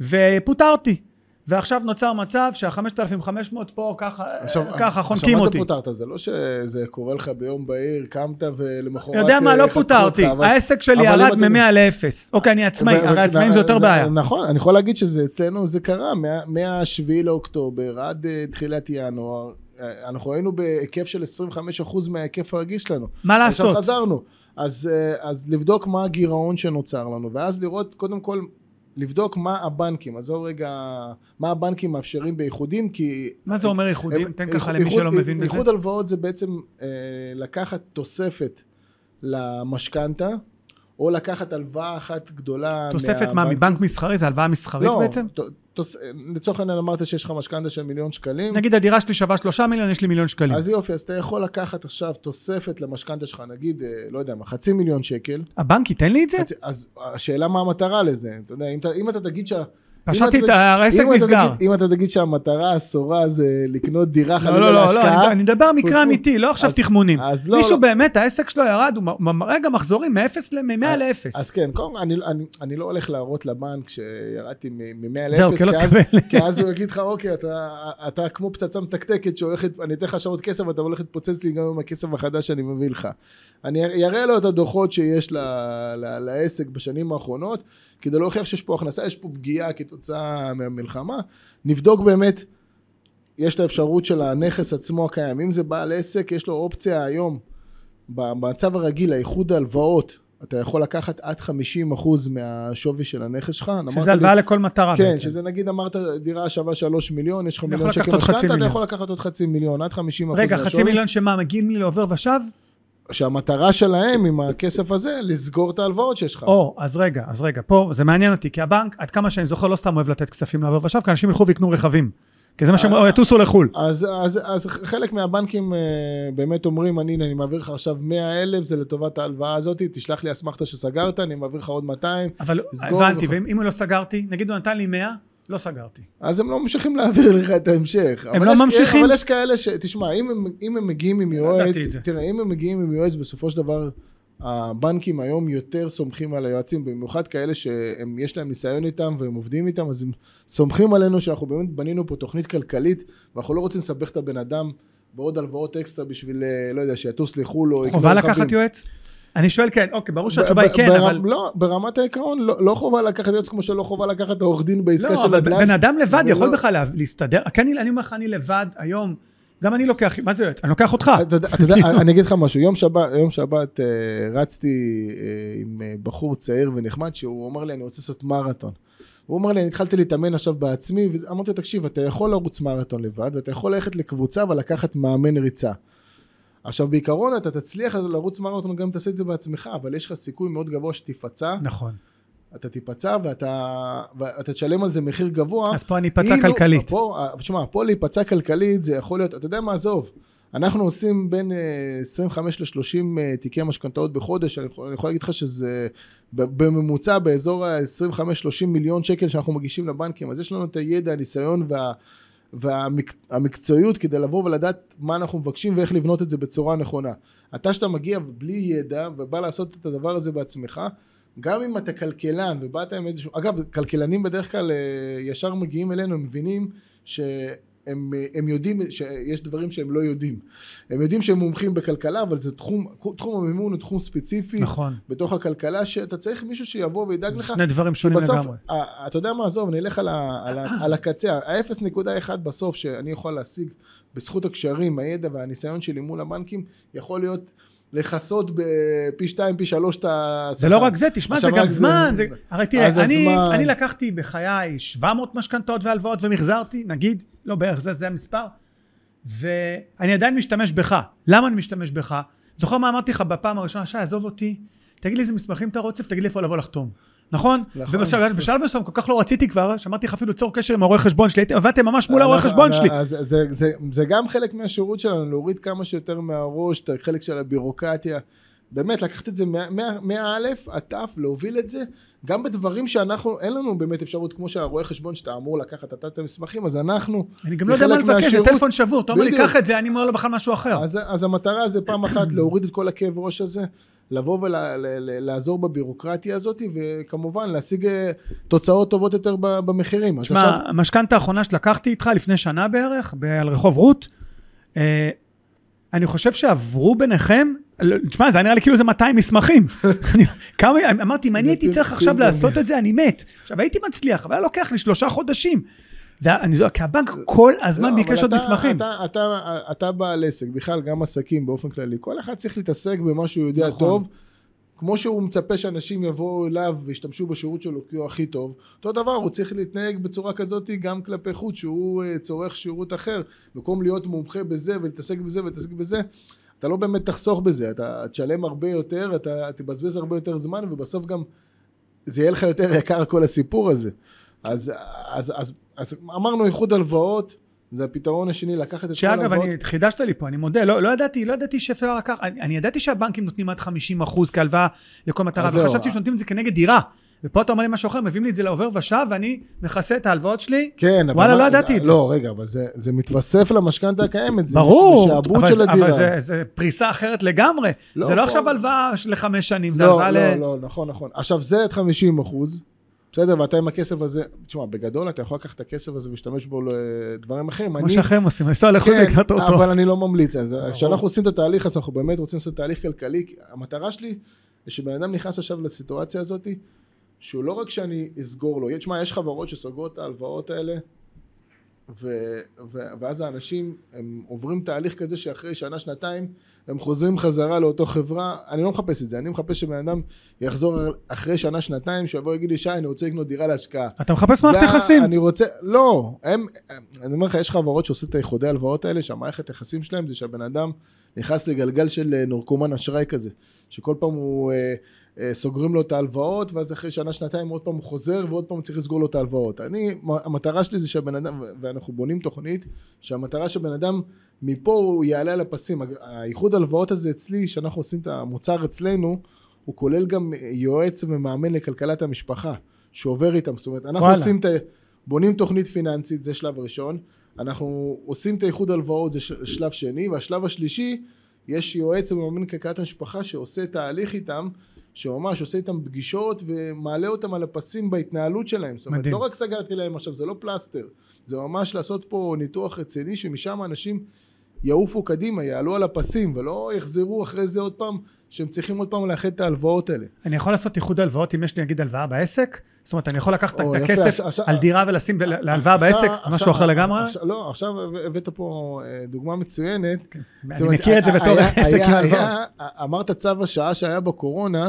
ופוטרתי. ועכשיו נוצר מצב שה-5,500 פה ככה,
עכשיו,
ככה
עכשיו,
חונקים
מה
אותי.
זה פוטרת? זה לא שזה קורה לך ביום בהיר, קמת ולמחרת...
יודע מה,
אה,
לא פוטרתי,
אבל-
העסק שלי ירד
אתה-
מ-100 ל-0. אוקיי, אני עצמאי, הרי עצמאים זה יותר
זה-
בעיה.
נכון, אני יכול להגיד שזה אצלנו, זה קרה, מה- מה-7 לאוקטובר עד אה, תחילת ינואר, אה, אנחנו היינו בהיקף של 25% מההיקף הרגיל שלנו.
מה לעשות?
עכשיו חזרנו. אז, אה, אז לבדוק מה הגירעון שנוצר לנו, ואז לראות, קודם כל, לבדוק מה הבנקים, עזוב רגע, מה הבנקים מאפשרים באיחודים, כי...
מה זה אומר איחודים? תן ככה למי שלא מבין בזה.
איחוד הלוואות זה בעצם אה, לקחת תוספת למשכנתה, או לקחת הלוואה אחת גדולה
תוספת מה. מבנק מסחרי? זה הלוואה מסחרית
לא,
בעצם?
ת- תוס- לצורך העניין אמרת שיש לך משכנתה של מיליון שקלים,
נגיד הדירה שלי שווה שלושה מיליון, יש לי מיליון שקלים.
אז יופי, אז אתה יכול לקחת עכשיו תוספת למשכנתה שלך, נגיד, אה, לא יודע מה, חצי מיליון שקל,
הבנק ייתן לי את זה?
חצי- אז השאלה מה המטרה לזה, אתה יודע, אם אתה, אם אתה תגיד שה...
פשטתי את העסק נסגר.
אם אתה תגיד שהמטרה האסורה זה לקנות דירה
לא,
חלילה
לא, לא, לא,
להשקעה,
אני- מדבר מקרה. אמיתי, לא עכשיו תחמונים.
אז לא,
מישהו
לא.
באמת, העסק שלו ירד, הוא גם מחזורים מ-0 ל-100
אז-
ל-0.
אז כן, קודם כל, אני, אני לא הולך להראות לבנק שירדתי מ-100
זהו,
ל-0,
כי לא
אז- הוא יגיד לך, אוקיי, אתה, כמו פצצה מתקתקת שהולכת, אני אתן לך שעות כסף ואתה הולך להתפוצץ לי גם עם הכסף החדש שאני מביא לך. אני אראה לו את הדוחות שיש לעסק בשנים האחרונות, כדי להוכיח שיש פה הכנסה, יש פה פגיעה כתוצאה מהמלחמה. נבדוק באמת, יש את האפשרות של הנכס עצמו הקיים. אם זה בעל עסק, יש לו אופציה היום. במצב הרגיל, האיחוד ההלוואות, אתה יכול לקחת עד 50% מהשווי של הנכס שלך.
שזה
לי-
הלוואה לכל מטרה
כן,
בעצם.
שזה נגיד אמרת דירה שווה 3 מיליון, יש לך מיליון שקל משכנתה, אתה. יכול לקחת עוד חצי מיליון, עד 50 אחוז
רגע,
מהשווי.
חצי מיליון שמה, מגיעים לי לעובר ושב?
שהמטרה שלהם עם הכסף הזה, לסגור את ההלוואות שיש לך.
או, אז רגע, אז רגע, פה זה מעניין אותי, כי הבנק, עד כמה שאני זוכר, לא סתם אוהב לתת כספים לעובר ושב, כי אנשים ילכו ויקנו רכבים. כי זה מה שהם,
אה,
או יטוסו לחו"ל.
אז, אז, אז חלק מהבנקים אה, באמת אומרים, אני, אני מעביר לך עכשיו 100 אלף, זה לטובת ההלוואה הזאת, תשלח לי אסמכתה שסגרת, אני מעביר לך עוד 200,
אבל הבנתי. ואם אם לא סגרתי, נגיד הוא נתן לי 100, לא סגרתי.
אז הם לא ממשיכים להעביר לך את ההמשך.
הם
אבל
לא ממשיכים?
אבל יש כאלה ש... תשמע, אם הם, אם הם מגיעים עם
לא
יועץ. תראה, אם הם מגיעים עם יועץ, בסופו של דבר, הבנקים היום יותר סומכים על היועצים, במיוחד כאלה שיש להם ניסיון איתם והם עובדים איתם, אז הם סומכים עלינו שאנחנו באמת בנינו פה תוכנית כלכלית, ואנחנו לא רוצים לסבך את הבן אדם בעוד הלוואות אקסטרה בשביל, אה, לא יודע, שיטוס לחו"ל או
חובה. לקחת יועץ? אני שואל כן, אוקיי, ברור שהתשובה היא כן, אבל...
לא, ברמת העיקרון, לא, לא חובה לקחת יועץ כמו שלא חובה לקחת עורך דין בעסקה
לא,
של
אבל
נדל"ן.
בן אדם לבד יכול בכלל לה- להסתדר. כן, אני אומר לך, אני לבד היום, גם אני לוקח, מה זה יועץ? אני לוקח אותך.
אתה יודע- יודע, אני אגיד לך משהו, יום שבת, יום שבת אה, רצתי אה, עם אה, בחור צעיר ונחמד, שהוא אמר לי, אני רוצה לעשות מרתון. הוא אמר לי, אני התחלתי להתאמן עכשיו בעצמי, ואמרתי לו, תקשיב, אתה יכול לרוץ מרתון לבד, ואתה יכול ללכת לקבוצה ולקחת מאמן ריצה. עכשיו, בעיקרון אתה תצליח לרוץ מרתון גם אם תעשה את זה בעצמך, אבל יש לך סיכוי מאוד גבוה שתיפצע,
נכון.
אתה תיפצע ואתה, ואתה תשלם על זה מחיר גבוה.
אז פה אני אפצע כלכלית.
פה, אה, תשמע, פה להיפצע כלכלית זה יכול להיות, אתה יודע מה, עזוב. אנחנו עושים בין אה, 25 ל-30 אה, תיקי משכנתאות בחודש, אני יכול, אני יכול להגיד לך שזה בממוצע באזור ה-25-30 מיליון שקל שאנחנו מגישים לבנקים, אז יש לנו את הידע, הניסיון וה... והמקצועיות כדי לבוא ולדעת מה אנחנו מבקשים ואיך לבנות את זה בצורה נכונה. אתה שאתה מגיע בלי ידע ובא לעשות את הדבר הזה בעצמך, גם אם אתה כלכלן ובאת עם איזשהו, אגב, כלכלנים בדרך כלל אה, ישר מגיעים אלינו, הם מבינים שהם אה, הם יודעים שיש דברים שהם לא יודעים. הם יודעים שהם מומחים בכלכלה, אבל זה תחום, תחום המימון הוא תחום ספציפי
נכון.
בתוך הכלכלה, שאתה צריך מישהו שיבוא וידאג לך.
שני דברים שונים
בסוף,
לגמרי.
ה- אתה יודע מה, עזוב, נלך על, ה, על, ה, על הקצה, ה-0.1 בסוף שאני יכול להשיג בזכות הקשרים, הידע והניסיון שלי מול הבנקים, יכול להיות לכסות בפי שתיים, פי שלוש את השכר.
זה לא רק זה, תשמע, זה גם
רק זה-
זמן. זה- הרי תראה, אני-
הזמן-
אני לקחתי בחיי 700 משכנתאות והלוואות ומחזרתי, נגיד, לא בערך, זה זה המספר, ואני עדיין משתמש בך. למה אני משתמש בך? זוכר מה אמרתי לך בפעם הראשונה, שי, עזוב אותי, תגיד לי איזה מסמכים אתה רוצה ותגיד לי איפה לבוא לחתום. נכון?
נכון.
ובשלב בשלב מסוים כל כך לא רציתי כבר, שאמרתי לך אפילו ליצור קשר עם הרואה חשבון שלי, עבדתי ממש מול הרואה
אנחנו-
חשבון שלי.
אז זה, זה, זה, גם חלק מהשירות שלנו, להוריד כמה שיותר מהראש את החלק של הבירוקרטיה. באמת, לקחת את זה מה- מה- מהאלף עד תף, להוביל את זה, גם בדברים שאנחנו, אין לנו באמת אפשרות, כמו שהרואה חשבון שאתה אמור לקחת אתה את המסמכים, אז אנחנו,
אני גם לא יודע מה לבקש, זה טלפון שבור, אתה אומר לי. קח את זה, אני אומר לו בכלל משהו אחר.
אז, אז המטרה זה פעם אחת להוריד את כל הכאב ראש הזה, לבוא ולעזור בבירוקרטיה הזאת, וכמובן להשיג אה, תוצאות טובות יותר במחירים.
תשמע, המשכנתה האחרונה שלקחתי איתך לפני שנה בערך, על רחוב רות, אה, אני חושב שעברו ביניכם, לא, תשמע, זה היה נראה לי כאילו זה 200 מסמכים. *laughs* כמה, אמרתי, אם אני הייתי צריך
פינג
עכשיו. לעשות את זה, אני מת. עכשיו, הייתי מצליח, אבל היה לוקח לי שלושה חודשים. זה, היה- אני זוכר, כי הבנק כל הזמן
לא,
ביקש עוד
אתה-
מסמכים.
אתה, אתה, אתה בעל עסק, בכלל גם עסקים באופן כללי, כל אחד צריך להתעסק במה שהוא יודע
נכון.
טוב, כמו שהוא מצפה שאנשים יבואו אליו וישתמשו בשירות שלו כי הוא הכי טוב, אותו דבר, הוא צריך להתנהג בצורה כזאת גם כלפי חוץ, שהוא אה, צורך שירות אחר, במקום להיות מומחה בזה ולהתעסק בזה ולהתעסק בזה, אתה לא באמת תחסוך בזה, אתה תשלם הרבה יותר, אתה תבזבז הרבה יותר זמן ובסוף גם זה יהיה לך יותר יקר כל הסיפור הזה. אז, אז, אז, אז אמרנו איחוד הלוואות, זה הפתרון השני, לקחת את כל
שאגב,
ההלוואות.
אני, חידשת לי פה, אני מודה, לא, לא ידעתי, לא ידעתי שאפשר לקחת, אני, אני ידעתי שהבנקים נותנים עד 50 אחוז כהלוואה לכל מטרה. וחשבתי שנותנים את זה כנגד דירה. ופה אתה אומר לי משהו אחר, מביאים לי את זה לעובר ושב, ואני מכסה את ההלוואות שלי.
כן, אבל...
וואלה,
מה-
לא ידעתי את זה.
לא, רגע, אבל זה, זה מתווסף למשכנתה הקיימת. זה
ברור,
שעבוד
אבל,
של
זה,
הדירה.
אבל זה, זה פריסה אחרת לגמרי.
לא,
זה לא
פה-
עכשיו הלוואה לחמש שנים, זה
לא,
הלוואה
לא,
ל...
לא, נכון, נכון. עכשיו, זה עד 50 אחוז, בסדר? ואתה עם הכסף הזה, תשמע, בגדול אתה יכול לקחת את הכסף הזה ולהשתמש בו לדברים אחרים.
כמו שאחרים עושים, לנסוע לחו"ל
כן,
לקראת אותו.
אבל אני לא ממליץ על זה. כשאנחנו עושים את התהליך הזה, אנחנו באמת רוצים לעשות תהליך כלכלי. המטרה שלי, זה שבן אדם נכנס עכשיו לסיטואציה הזאת, שהוא לא רק שאני אסגור לו, תשמע, יש חברות שסוגרות את ההלוואות האלה ו, ו, ואז האנשים, הם עוברים תהליך כזה שאחרי שנה, שנתיים, הם חוזרים חזרה לאותו חברה. אני לא מחפש את זה, אני מחפש שבן אדם יחזור אחרי שנה, שנתיים, שיבוא ויגיד לי, שי, אני רוצה לקנות דירה להשקעה.
אתה מחפש מערכת יחסים.
אני רוצה, לא, הם, אני אומר לך, יש חברות שעושות את האיחודי הלוואות האלה, שהמערכת יחסים שלהם זה שהבן אדם נכנס לגלגל של אה, נורקומן אשראי כזה, שכל פעם הוא, אה, אה, סוגרים לו את ההלוואות, ואז אחרי שנה, שנתיים עוד פעם הוא חוזר, ועוד פעם צריך לסגור לו את ההלוואות. אני, המטרה שלי זה שהבן אדם, ואנחנו בונים תוכנית, שהמטרה שבן אדם, מפה הוא יעלה על הפסים. האיחוד הלוואות הזה אצלי, שאנחנו עושים את המוצר אצלנו, הוא כולל גם יועץ ומאמן לכלכלת המשפחה, שעובר איתם. זאת אומרת, אנחנו
וואלה.
עושים את ה... בונים תוכנית פיננסית, זה שלב ראשון. אנחנו עושים את האיחוד הלוואות, זה שלב שני, והשלב השלישי, יש יועץ ומאמן כלכלת המשפחה שעושה תהליך איתם, שממש עושה איתם פגישות ומעלה אותם על הפסים בהתנהלות שלהם. זאת אומרת,
מדהים.
לא רק סגרתי להם עכשיו, זה לא פלסטר, זה ממש לעשות פה ניתוח רציני, שמשם אנשים יעופו קדימה, יעלו על הפסים, ולא יחזרו אחרי זה עוד פעם, שהם צריכים עוד פעם לאחד את ההלוואות האלה.
אני יכול לעשות איחוד הלוואות אם יש לי נגיד הלוואה בעסק? זאת אומרת, אני יכול לקחת את הכסף על דירה ולשים ול- להלוואה בעסק? זה משהו אחר לגמרי?
לא, עכשיו הבאת פה אה, דוגמה מצוינת. זאת
אני מכיר את זה
היה-
בתור עסק עם הלוואות.
אמרת צו השעה שהיה בקורונה,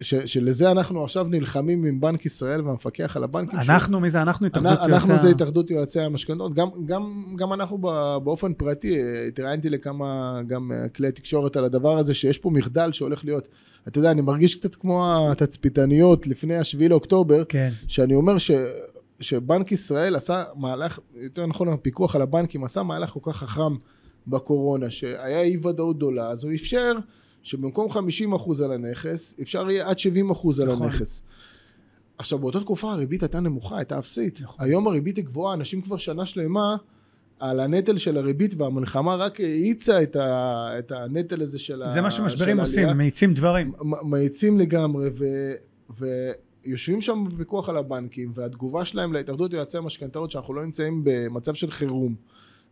ש- שלזה אנחנו עכשיו נלחמים עם בנק ישראל והמפקח על הבנקים.
אנחנו, מי זה אנחנו? התאחדות
אנחנו אנחנו
יועצי
זה התאחדות יועצי המשכנתאות, גם, גם, גם אנחנו באופן פרטי, אה, התראיינתי לכמה גם אה, כלי תקשורת על הדבר הזה, שיש פה מחדל שהולך להיות, אתה יודע, אני מרגיש קצת כמו התצפיתניות לפני השביעי לאוקטובר,
כן.
שאני אומר ש, שבנק ישראל עשה מהלך, יותר נכון הפיקוח על הבנקים עשה מהלך כל כך חכם בקורונה, שהיה אי ודאות גדולה, אז הוא אפשר שבמקום 50% על הנכס, אפשר יהיה עד 70% על
נכון.
הנכס. עכשיו באותה תקופה הריבית הייתה נמוכה, הייתה אפסית.
נכון.
היום הריבית היא גבוהה, אנשים כבר שנה שלמה על הנטל של הריבית והמלחמה רק האיצה את, ה, את הנטל הזה של
זה מה
של
שמשברים עושים,
העלייה.
מאיצים דברים.
מאיצים לגמרי, ו, ויושבים שם בפיקוח על הבנקים, והתגובה שלהם להתאחדות יועצי המשכנתאות, שאנחנו לא נמצאים במצב של חירום.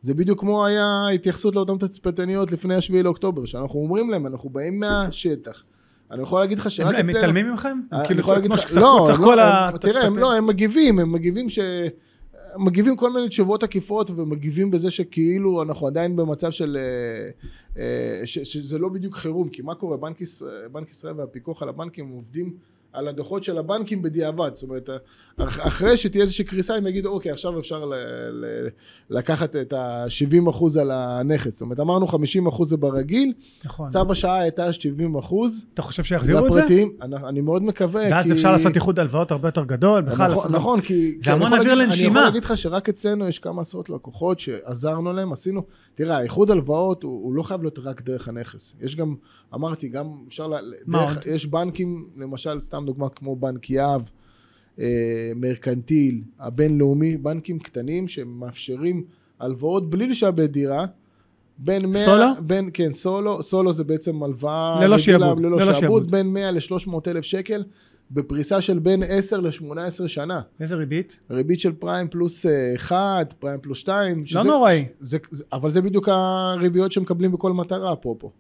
זה בדיוק כמו היה התייחסות לאותן תצפיתניות לפני השביעי לאוקטובר, שאנחנו אומרים להם, אנחנו באים מהשטח. אני יכול להגיד לך
הם
שרק
הם
אצלנו...
מתעלמים? הם
אני
כאילו
יכול להגיד
כמו
לך,
שצחקו
לא,
צחקו
לא,
על
הם- תראה, הם
התצפיתנים.
לא, הם מגיבים, הם מגיבים ש... הם מגיבים כל מיני תשובות עקיפות ומגיבים בזה שכאילו אנחנו עדיין במצב של... אה, אה, ש, שזה לא בדיוק חירום, כי מה קורה? בנק ישראל, בנק ישראל והפיקוח על הבנקים הם עובדים על הדוחות של הבנקים בדיעבד, זאת אומרת, אח- אחרי שתהיה איזושהי קריסה הם יגידו אוקיי עכשיו אפשר ל, ל, לקחת את ה-70% על הנכס, זאת אומרת אמרנו 50% זה ברגיל,
נכון.
צו השעה הייתה 70%
אתה חושב שיחזירו את זה?
לפרטיים, אני, אני מאוד מקווה,
ואז
כי...
אפשר לעשות איחוד הלוואות הרבה יותר גדול, בכלל.
נכון,
לעשות-
נכון, כי... כי אני
המון אוויר
להגיד- אני
לנשימה.
יכול להגיד לך שרק אצלנו יש כמה עשרות לקוחות שעזרנו להם, עשינו... תראה, האיחוד הלוואות הוא, הוא לא חייב להיות רק דרך הנכס. יש גם, אמרתי, גם אפשר ל... דרך? יש בנקים, למשל, סתם דוגמה כמו בנק יהב, אה, מרקנטיל, הבינלאומי, בנקים קטנים שמאפשרים הלוואות בלי לשעבד דירה. בין 100,
סולו?
בין, כן, סולו, סולו זה בעצם הלוואה
ללא
רגילה,
שעבוד,
ללא
ללא
שעבוד,
שעבוד.
בין 100 ל-300 אלף שקל, בפריסה של בין 10 ל-18 שנה.
איזה ריבית?
ריבית של פריים פלוס 1, פריים פלוס 2.
לא נוראי.
אבל זה בדיוק הריביות שמקבלים בכל מטרה, אפרופו.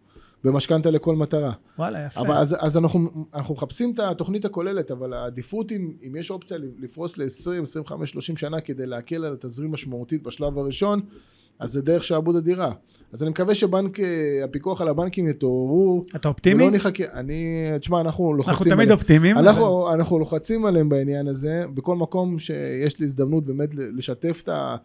במשכנתה לכל מטרה.
וואלה, יפה.
אבל אז, אז אנחנו, אנחנו מחפשים את התוכנית הכוללת, אבל העדיפות, אם, אם יש אופציה לפרוס ל-20, 25, 30 שנה כדי להקל על התזרים משמעותית בשלב הראשון, אז זה דרך שעבוד הדירה. אז אני מקווה שבנק, אה, הפיקוח על הבנקים יתעוררו.
אתה אופטימי?
ולא נחכה, אני, תשמע, אנחנו לוחצים
אנחנו תמיד
עליהם.
אופטימיים. אבל-
אנחנו, אנחנו לוחצים עליהם בעניין הזה, בכל מקום שיש לי הזדמנות באמת לשתף את, ה,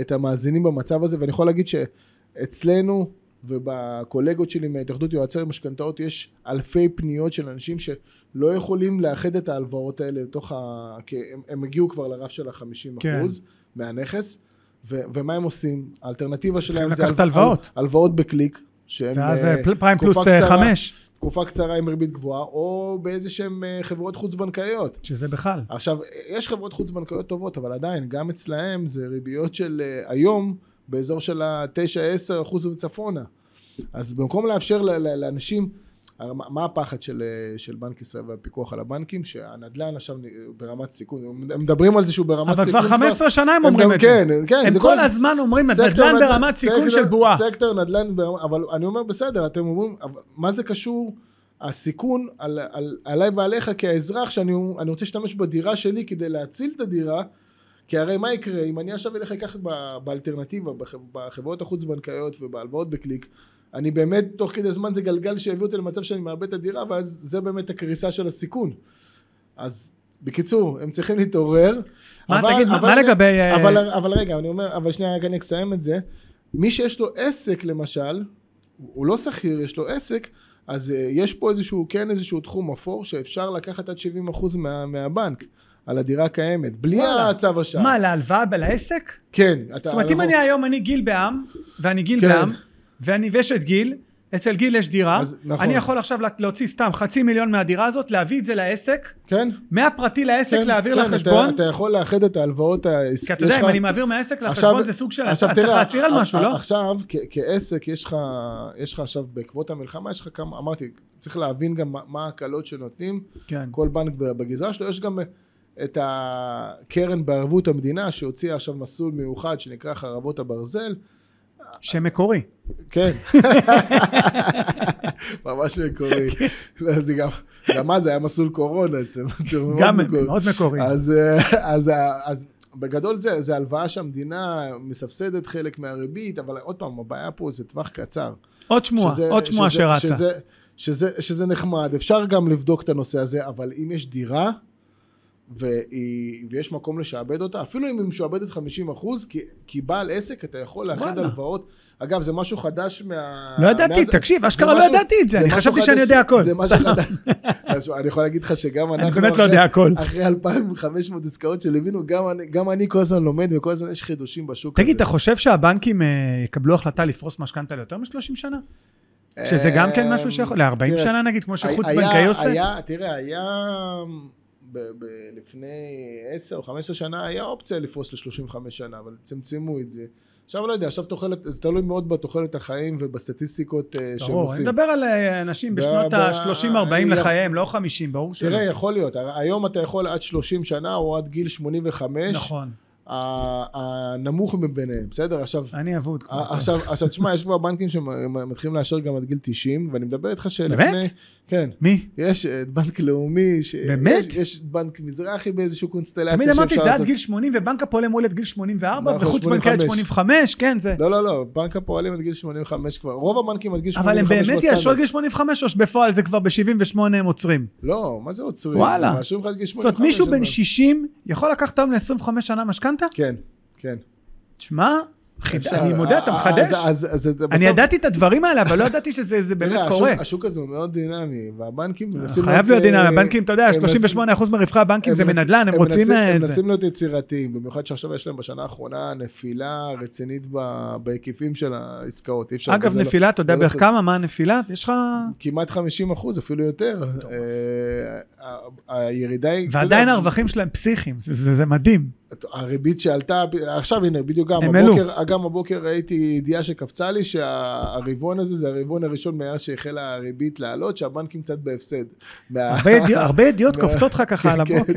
את המאזינים במצב הזה, ואני יכול להגיד שאצלנו ובקולגות שלי מהתאחדות יועצי המשכנתאות יש אלפי פניות של אנשים שלא יכולים לאחד את ההלוואות האלה לתוך ה... כי הם, הם הגיעו כבר לרף של ה-50%
כן.
מהנכס, ו, ומה הם עושים? האלטרנטיבה שלהם זה
לקחת
הלו-
הלוואות.
הלוואות בקליק. שהם,
ואז
אה,
אה, פריים
תקופה
פלוס אה,
קצרה.
חמש,
תקופה קצרה עם ריבית גבוהה, או באיזה שהן אה, חברות חוץ-בנקאיות.
שזה בכלל.
עכשיו, יש חברות חוץ-בנקאיות טובות, אבל עדיין, גם אצלהם זה ריביות של אה, היום, באזור של ה-9-10 אחוז וצפונה. אז במקום לאפשר לאנשים, מה הפחד של, של בנק ישראל והפיקוח על הבנקים? שהנדל"ן עכשיו ברמת סיכון, הם מדברים על זה שהוא ברמת
אבל
סיכון.
כבר 15 שנה הם אומרים את זה.
כן, כן,
הם כל
הז-
הזמן אומרים,
סקטור
נדל"ן
נד-
ברמת סיכון של בועה.
סקטור נדל"ן ברמת, אבל אני אומר בסדר, אתם אומרים, אבל מה זה קשור הסיכון על, על, עליי ועליך כאזרח, שאני אני רוצה להשתמש בדירה שלי כדי להציל את הדירה, כי הרי מה יקרה, אם אני עכשיו אלך לקחת באלטרנטיבה, בח- בחברות החוץ-בנקאיות ובהלוואות בקליק, אני באמת, תוך כדי זמן זה גלגל שיביא אותי למצב שאני מאבד את הדירה, ואז זה באמת הקריסה של הסיכון. אז בקיצור, הם צריכים להתעורר.
מה,
אבל-
תגיד,
אבל
מה
אני-
לגבי... אה,
אבל, אבל רגע, אני אומר, אבל שנייה, רק אני אסיים את זה. מי שיש לו עסק למשל, הוא לא שכיר, יש לו עסק, אז uh, יש פה איזשהו, כן איזשהו תחום אפור שאפשר לקחת עד 70% מה, מהבנק על הדירה הקיימת, בלי. הצו השעה.
מה, להלוואה לעסק?
כן.
זאת אומרת, אם אני היום, אני גיל בעם, ואני גיל
כן.
בעם, ואני ויש את גיל, אצל גיל יש דירה,
אז נכון.
אני יכול עכשיו להוציא סתם חצי מיליון מהדירה הזאת, להביא את זה לעסק,
כן?
מהפרטי לעסק
כן,
להעביר
כן,
לחשבון,
אתה, אתה יכול לאחד את ההלוואות העסקיות.
כי אתה יודע, אם אני מעביר מהעסק לחשבון זה סוג של, אתה צריך להצהיר על משהו, לא?
עכשיו, כעסק, יש לך, יש לך עכשיו, בעקבות המלחמה, יש לך כמה, אמרתי, צריך להבין גם מה- מה ההקלות שנותנים.
כן.
כל בנק בגזרה שלו, יש גם את הקרן בערבות המדינה שהוציאה עכשיו מסלול מיוחד שנקרא חרבות הברזל.
שמקורי.
כן. *laughs* ממש מקורי. לא, זה גם, גם מה זה היה מסלול קורונה אצלנו. *laughs*
גם
מקורי.
מאוד מקורי.
אז, אה, אז, אז בגדול זה, זה הלוואה שהמדינה מסבסדת חלק מהריבית, אבל עוד פעם, הבעיה פה זה טווח קצר.
עוד שמועה,
שזה-
עוד שמועה
שזה-
שרצה.
שזה, שזה, שזה נחמד, אפשר גם לבדוק את הנושא הזה, אבל אם יש דירה והיא, ויש מקום לשעבד אותה, אפילו אם היא משועבדת 50 אחוז, כי, כי בעל עסק אתה יכול לאחד. הלוואות. אגב, זה משהו חדש מה...
לא ידעתי,
מאז-
תקשיב,
זה
אשכרה לא ידעתי את זה, אני
משהו
חשבתי שאני יודע הכל.
זה משהו חדש. אני יכול להגיד לך שגם אנחנו...
אני באמת לא יודע הכל.
אחרי 2,500 עסקאות שליווינו, גם אני- גם אני כל הזמן לומד וכל הזמן יש חידושים בשוק הזה.
תגיד, אתה חושב שהבנקים אה, יקבלו החלטה לפרוס משכנתה ליותר מ-30 שנה? שזה גם כן משהו שיכול, ל-40
תראה,
שנה נגיד, כמו שחוץ בנקאי עושה?
תראה, היה... ב- ב- לפני 10 או 15 שנה היה אופציה לפרוס ל-35 שנה, אבל צמצמו את זה. עכשיו לא יודע, עכשיו תוחלת, זה תלוי מאוד בתוחלת החיים ובסטטיסטיקות אה, שהם
ברור, אני
עושים.
מדבר על אה, אנשים בשנות
ב-
ה-30-40
אני-
לחייהם, לא 50, ברור שלא.
תראה, יכול להיות, היום אתה יכול עד 30 שנה או עד גיל 85,
נכון,
הנמוך מביניהם, בסדר? עכשיו,
אני אבוד. זה.
אה, עכשיו, עכשיו תשמע, יש כבר בנקים שמתחילים לאשר גם עד גיל 90, ואני מדבר איתך שלפני...
באמת?
כן.
מי?
יש את בנק לאומי, ש...
באמת?
יש, יש בנק מזרחי באיזושהי קונסטלציה
תמיד אמרתי שזה עד גיל 80 ובנק הפועלים מול עד גיל 84
נכון,
וחוץ בנקאי עד
85.
85, כן זה.
לא, לא, לא, בנק הפועלים עד גיל 85 כבר, רוב הבנקים עד גיל 85
אבל הם באמת
בסטנדרט.
יאשרו עד גיל 85 או שבפועל זה כבר ב-78 הם עוצרים?
לא, מה זה עוצרים?
וואלה.
מאשרים לך עד גיל
זאת
85.
אומרת מישהו בן
בעיה.
60 יכול לקחת היום ל-25 שנה משכנתה?
כן, כן.
תשמע. אני מודה, אתה
אז-
מחדש.
בסוף-
אני ידעתי את הדברים האלה, אבל לא ידעתי שזה זה באמת קורה.
השוק הזה הוא מאוד דינמי, והבנקים מנסים...
חייב להיות
אה,
דינמי, הבנקים, אתה יודע,
הם
38% מרווחי הבנקים זה מנדל"ן, הם רוצים... אה,
הם. מנסים להיות יצירתיים, במיוחד שעכשיו יש להם בשנה האחרונה נפילה רצינית בהיקפים של העסקאות.
אגב,
לא-
נפילה, אתה יודע
לא
בערך. כמה? מה הנפילה? יש לך...
כמעט 50 אחוז, אפילו יותר. אה, הירידה היא...
ועדיין הרווחים שלהם פסיכיים, זה מדהים.
הריבית שעלתה, עכשיו הנה, בדיוק גם הבוקר, גם הבוקר ראיתי ידיעה שקפצה לי שהרבעון הזה זה הרבעון הראשון מאז שהחלה הריבית לעלות, שהבנקים קצת בהפסד.
הרבה ידיעות- קופצות לך ככה על
כן,
הבוקר.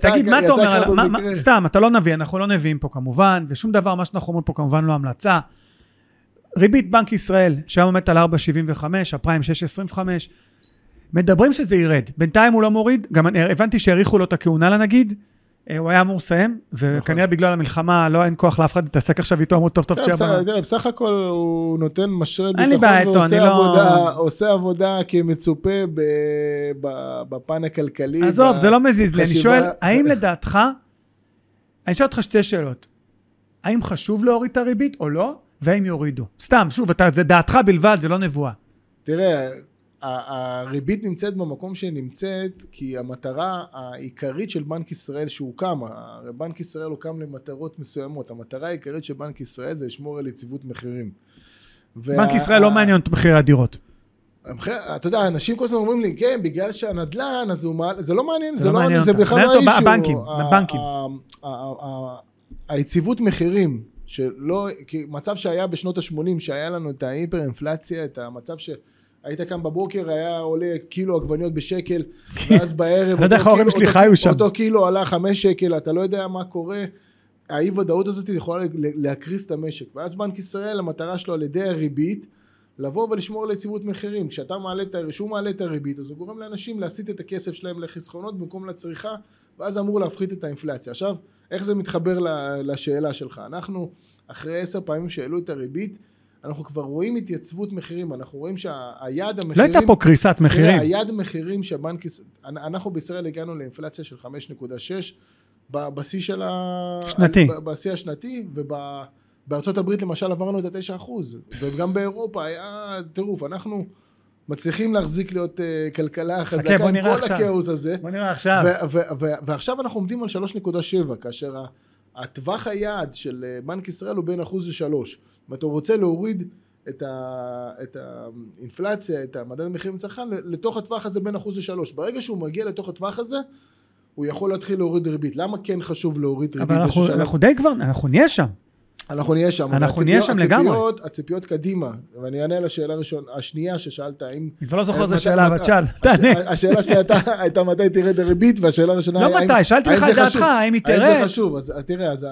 תגיד, מה אתה אומר? סתם, אתה לא נביא, אנחנו לא נביאים פה כמובן, ושום דבר, מה שאנחנו אומרים פה כמובן לא המלצה. ריבית בנק ישראל, שהיום עומדת על 4.75, הפריים 6.25, מדברים שזה ירד. בינתיים הוא לא מוריד, גם הבנתי שהאריכו לו את הכהונה לנגיד, הוא היה אמור לסיים, וכנראה בגלל המלחמה לא אין כוח לאף אחד להתעסק עכשיו איתו, אמרו טוב טוב, ב-
תראה, בסך הכל הוא נותן משרה ביטחון ועושה
לא-
עבודה, כמצופה בפן הכלכלי.
עזוב, זה לא מזיז לי, אני שואל, האם לדעתך, אני אשאל אותך שתי שאלות, האם חשוב להוריד את הריבית או לא, והאם יורידו? סתם, שוב, זה דעתך בלבד, זה לא נבואה.
תראה, הריבית נמצאת במקום שהיא נמצאת, כי המטרה העיקרית של בנק ישראל שהוקם, הרי בנק ישראל הוקם למטרות מסוימות, המטרה העיקרית של בנק ישראל זה לשמור על יציבות מחירים. וה-
בנק ישראל לא מעניין את מחירי הדירות.
אתה יודע, אנשים כל הזמן אומרים לי, כן, בגלל שהנדל"ן, אז הוא מעל, זה לא מעניין,
זה
זה
לא
לא
מעניין
זה. בכלל לא האישיו.
הבנקים, הבנקים.
היציבות מחירים, שלא, כי מצב שהיה בשנות ה-80, שהיה לנו את ההיפר אינפלציה, את המצב שהיית קם בבוקר, היה עולה קילו עגבניות בשקל, ואז בערב,
לא יודע איך ההורים שלי חיו שם.
אותו קילו עלה חמש שקל, אתה לא יודע מה קורה. האי ודאות הזאת יכולה להקריס את המשק. ואז בנק ישראל, המטרה שלו על ידי הריבית, לבוא ולשמור על יציבות מחירים. כשאתה מעלה את, הר- כשהוא מעלה את הריבית, אז הוא גורם לאנשים להסיט את הכסף שלהם לחסכונות במקום לצריכה, ואז אמור להפחית את האינפלציה. עכשיו, איך זה מתחבר לשאלה שלך? אנחנו, אחרי עשר פעמים שהעלו את הריבית, אנחנו כבר רואים התייצבות מחירים, אנחנו רואים שהיעד
לא
המחירים...
הייתה פה קריסת מחירים.
תראה, היעד מחירים שהבנק... אנחנו בישראל הגענו לאינפלציה של 5.6 ב- בשיא של ה...
שנתי.
בשיא השנתי, ובארצות הברית למשל עברנו את ה-9 אחוז, וגם באירופה היה טירוף. אנחנו מצליחים להחזיק להיות uh, כלכלה חזקה
בוא
עם כל
עכשיו.
הכאוס הזה.
בוא נראה עכשיו.
ועכשיו אנחנו עומדים על 3.7, כאשר הטווח היעד של אה, בנק ישראל הוא בין אחוז לשלוש. אומרת, הוא רוצה להוריד את, ה- את האינפלציה, את המדד המחירים לצרכן, לתוך הטווח הזה בין אחוז לשלוש. ברגע שהוא מגיע לתוך הטווח הזה, הוא יכול להתחיל להוריד ריבית. למה כן חשוב להוריד ריבית
אבל אנחנו? אנחנו די כבר, אנחנו נהיה שם.
אנחנו נהיה שם.
אנחנו נהיה שם לגמרי.
הציפיות, קדימה, ואני אענה לשאלה הראשון, השנייה ששאלת, האם...
אני כבר לא זוכר איזה שאלה, אבל תשאל, תענה.
השאלה השנייה הייתה- מתי תרד הריבית, והשאלה הראשונה
לא
האם-
מתי, שאלתי
האם
לך את דעתך,
חשוב?
האם היא
האם
תרד?
זה חשוב? אז תראה, אז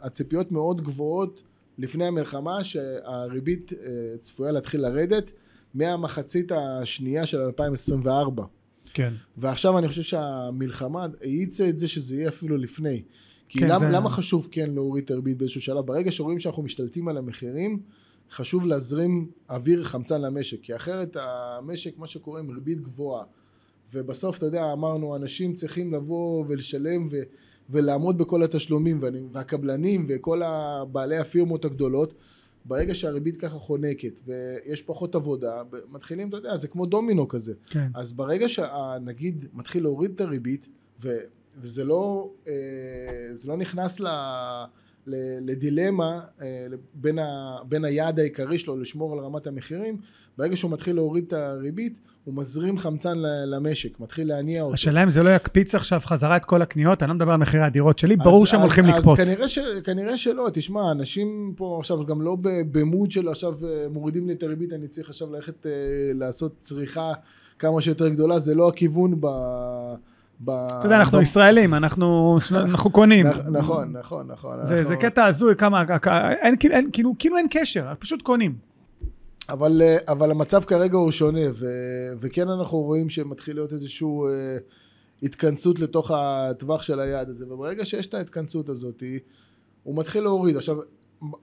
הציפיות מאוד גבוהות לפני המלחמה, שהריבית אה, צפויה להתחיל לרדת מהמחצית השנייה של 2024.
כן.
ועכשיו אני חושב שהמלחמה האיצה את זה שזה יהיה אפילו לפני. כי
כן,
למה,
זה-
למה חשוב כן להוריד את הריבית באיזשהו שלב? ברגע שרואים שאנחנו משתלטים על המחירים, חשוב להזרים אוויר חמצן למשק, כי אחרת המשק, מה שקורה עם ריבית גבוהה, ובסוף, אתה יודע, אמרנו, אנשים צריכים לבוא ולשלם ו, ולעמוד בכל התשלומים, ואני, והקבלנים וכל הבעלי הפירמות הגדולות, ברגע שהריבית ככה חונקת ויש פחות עבודה, מתחילים, אתה יודע, זה כמו דומינו כזה.
כן.
אז ברגע שהנגיד מתחיל להוריד את הריבית, ו, וזה לא, אה, זה לא נכנס ל, ל, לדילמה אה, בין, ה, בין היעד העיקרי שלו לשמור על רמת המחירים, ברגע שהוא מתחיל להוריד את הריבית, הוא מזרים חמצן למשק, מתחיל להניע אותו.
השאלה אם זה לא יקפיץ עכשיו חזרה את כל הקניות, אני לא מדבר על מחירי הדירות שלי, ברור
אז-
שהם
אז-
הולכים
אז
לקפוץ.
כנראה, ש, כנראה שלא, תשמע, אנשים פה עכשיו גם לא במוד של עכשיו אה, מורידים לי את הריבית, אני צריך עכשיו ללכת לעשות צריכה כמה שיותר גדולה, זה לא הכיוון ב... ב
אתה יודע, אנחנו ישראלים, *laughs* אנחנו קונים.
נכ- נכון, נכון, נכון.
זה קטע הזוי, כמה, כאילו- אין- כאילו כאילו אין קשר, פשוט קונים.
אבל, אה, אבל המצב כרגע הוא שונה, ו, וכן אנחנו רואים שמתחיל להיות איזושהי אה, התכנסות לתוך הטווח של היעד הזה, וברגע שיש את ההתכנסות הזאת, הוא מתחיל להוריד. עכשיו,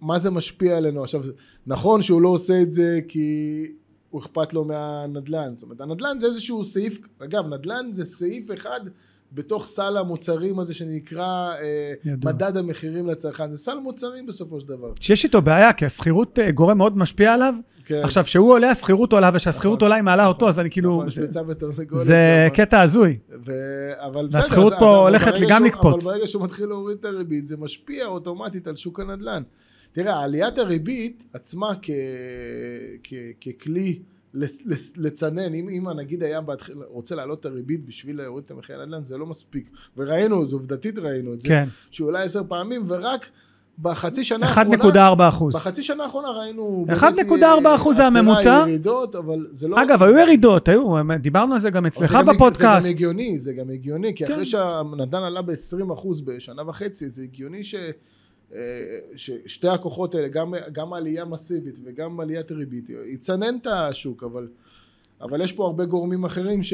מה זה משפיע עלינו? עכשיו, נכון שהוא לא עושה את זה כי הוא אכפת לו מהנדל"ן. זאת אומרת, הנדל"ן זה איזשהו סעיף, אגב, נדל"ן זה סעיף אחד בתוך סל המוצרים הזה שנקרא אה,
ידוע.
מדד המחירים לצרכן. זה סל מוצרים בסופו של דבר.
שיש איתו בעיה, כי השכירות אה, גורם מאוד משפיע עליו.
כן.
עכשיו, כשהוא עולה, השכירות עולה, וכשהשכירות
נכון,
עולה, היא מעלה
נכון,
אותו, אז אני כאילו...
נכון,
זה- זה. קטע הזוי.
ו... אבל בסדר,
והשכירות פה הולכת גם לקפוץ.
אבל ברגע שהוא מתחיל להוריד את הריבית, זה משפיע אוטומטית על שוק הנדל"ן. תראה, עליית הריבית עצמה כ... כ... ככלי לצנן, אם, אם הנגיד היה בהתח... רוצה להעלות את הריבית בשביל להוריד את המחיר הנדל"ן, זה לא מספיק. וראינו, זו עובדתית ראינו את זה,
כן,
עלה עשר פעמים, ורק בחצי שנה האחרונה...
1.4 אחוז.
בחצי שנה האחרונה ראינו...
1.4% זה
עצירה,
הממוצע.
ירידות, אבל זה לא...
אגב, היו ירידות, היו, דיברנו על זה גם אצלך
זה גם-
בפודקאסט.
זה גם הגיוני, זה גם הגיוני, כי
כן.
אחרי שהנדל"ן עלה ב-20% בשנה וחצי, זה הגיוני ש... אה, ששתי הכוחות האלה, גם, גם עלייה מסיבית וגם עליית ריבית, יצנן את השוק, אבל, אבל יש פה הרבה גורמים אחרים ש,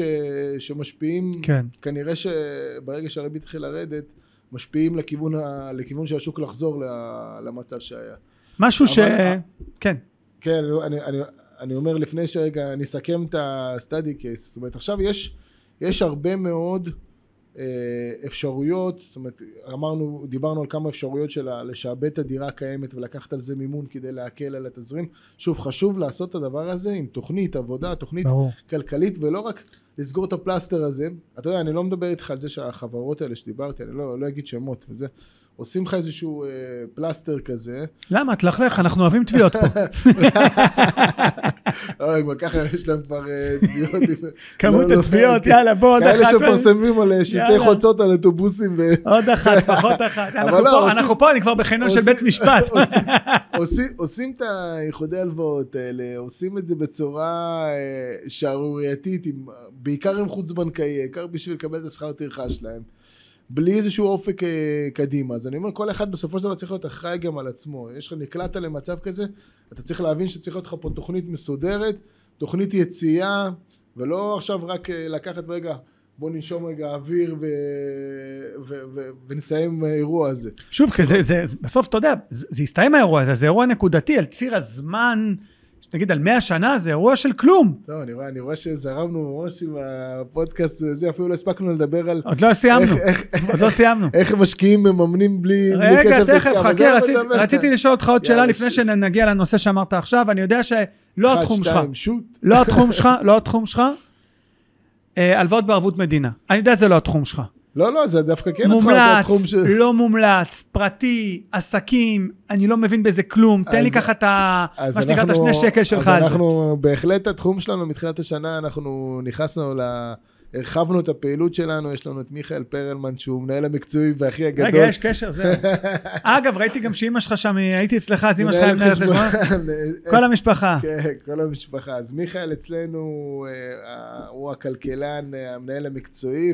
שמשפיעים,
כן.
כנראה שברגע שהריבית התחילה לרדת, משפיעים לכיוון, ה, לכיוון של השוק לחזור למצב שהיה.
משהו ש...
אבל-
כן,
כן, אני, אני, אני אומר לפני שרגע אני אסכם את ה-study case, זאת אומרת עכשיו יש, יש הרבה מאוד אפשרויות, זאת אומרת אמרנו, דיברנו על כמה אפשרויות של לשעבד את הדירה הקיימת ולקחת על זה מימון כדי להקל על התזרים, שוב חשוב לעשות את הדבר הזה עם תוכנית עבודה, תוכנית
ברור.
כלכלית ולא רק לסגור את הפלסטר הזה, אתה יודע אני לא מדבר איתך על זה שהחברות האלה שדיברתי, אני לא, לא אגיד שמות וזה, עושים לך איזשהו אה, פלסטר כזה,
למה? תלכלך, אנחנו אוהבים תביעות פה.
אה, כבר ככה יש להם כבר אה, תביעות. עם- *laughs*
כמות
לא, לא,
התביעות,
כן.
יאללה, בוא עוד
כאלה
אחת.
שמפרסמים על אה, שלטי. חוצות על אוטובוסים.
עוד אחת, *laughs* פחות אחת. אנחנו
לא,
פה, אנחנו פה, אני כבר בחניון של בית משפט. *laughs*
עושים- את האיחודי הלוואות האלה, עושים את זה בצורה אה, שערורייתית, בעיקר עם חוץ בנקאי, העיקר בשביל לקבל את השכר טרחה שלהם. בלי איזשהו אופק אה, קדימה. אז אני אומר, כל אחד בסופו של דבר צריך להיות אחראי גם על עצמו. יש לך, נקלעת למצב כזה, אתה צריך להבין שצריך להיות לך פה תוכנית מסודרת, תוכנית יציאה, ולא עכשיו רק אה, לקחת רגע, בוא ננשום רגע אוויר ו... ו... ו... ונסיים עם האירוע הזה.
שוב, כי זה, זה, בסוף, אתה יודע, זה, זה הסתיים האירוע הזה, זה אירוע נקודתי, על ציר הזמן, נגיד על 100 שנה, זה אירוע של כלום.
לא, אני רואה, אני רואה שזרמנו ממש עם הפודקאסט הזה, אפילו לא הספקנו לדבר על
עוד לא סיימנו, עוד לא סיימנו.
איך משקיעים מממנים בלי,
רגע,
כסף
תכף,
עסקה, אבל
חכה. רציתי לשאול אותך עוד שאלה לפני שנגיע לנושא שאמרת עכשיו, אני יודע שלא
אחד,
התחום שלך,
שתיים, שוט.
לא התחום שלך, לא התחום שלך, אה, הלוואות בערבות מדינה. אני יודע זה לא התחום שלך.
לא, לא, זה דווקא כן
מומלץ,
התחום ש...
לא מומלץ, פרטי, עסקים, אני לא מבין בזה כלום, תן לי
אז-
ככה את ה...
אז
מה שנקרא את השני שקל שלך
אז
על זה.
אנחנו, בהחלט התחום שלנו מתחילת השנה, אנחנו נכנסנו ל... הרחבנו את הפעילות שלנו, יש לנו את מיכאל פרלמן, שהוא מנהל המקצועי והכי הגדול.
רגע, יש קשר, זהו. *laughs* אגב, ראיתי גם שאימא שלך שם, הייתי אצלך, אז אימא שלך היא
מנהלת חשבון. *laughs*
חשבון. כל המשפחה.
כן, כל המשפחה. אז מיכאל אצלנו, אה, הוא הכלכלן, אה, המנהל המקצועי,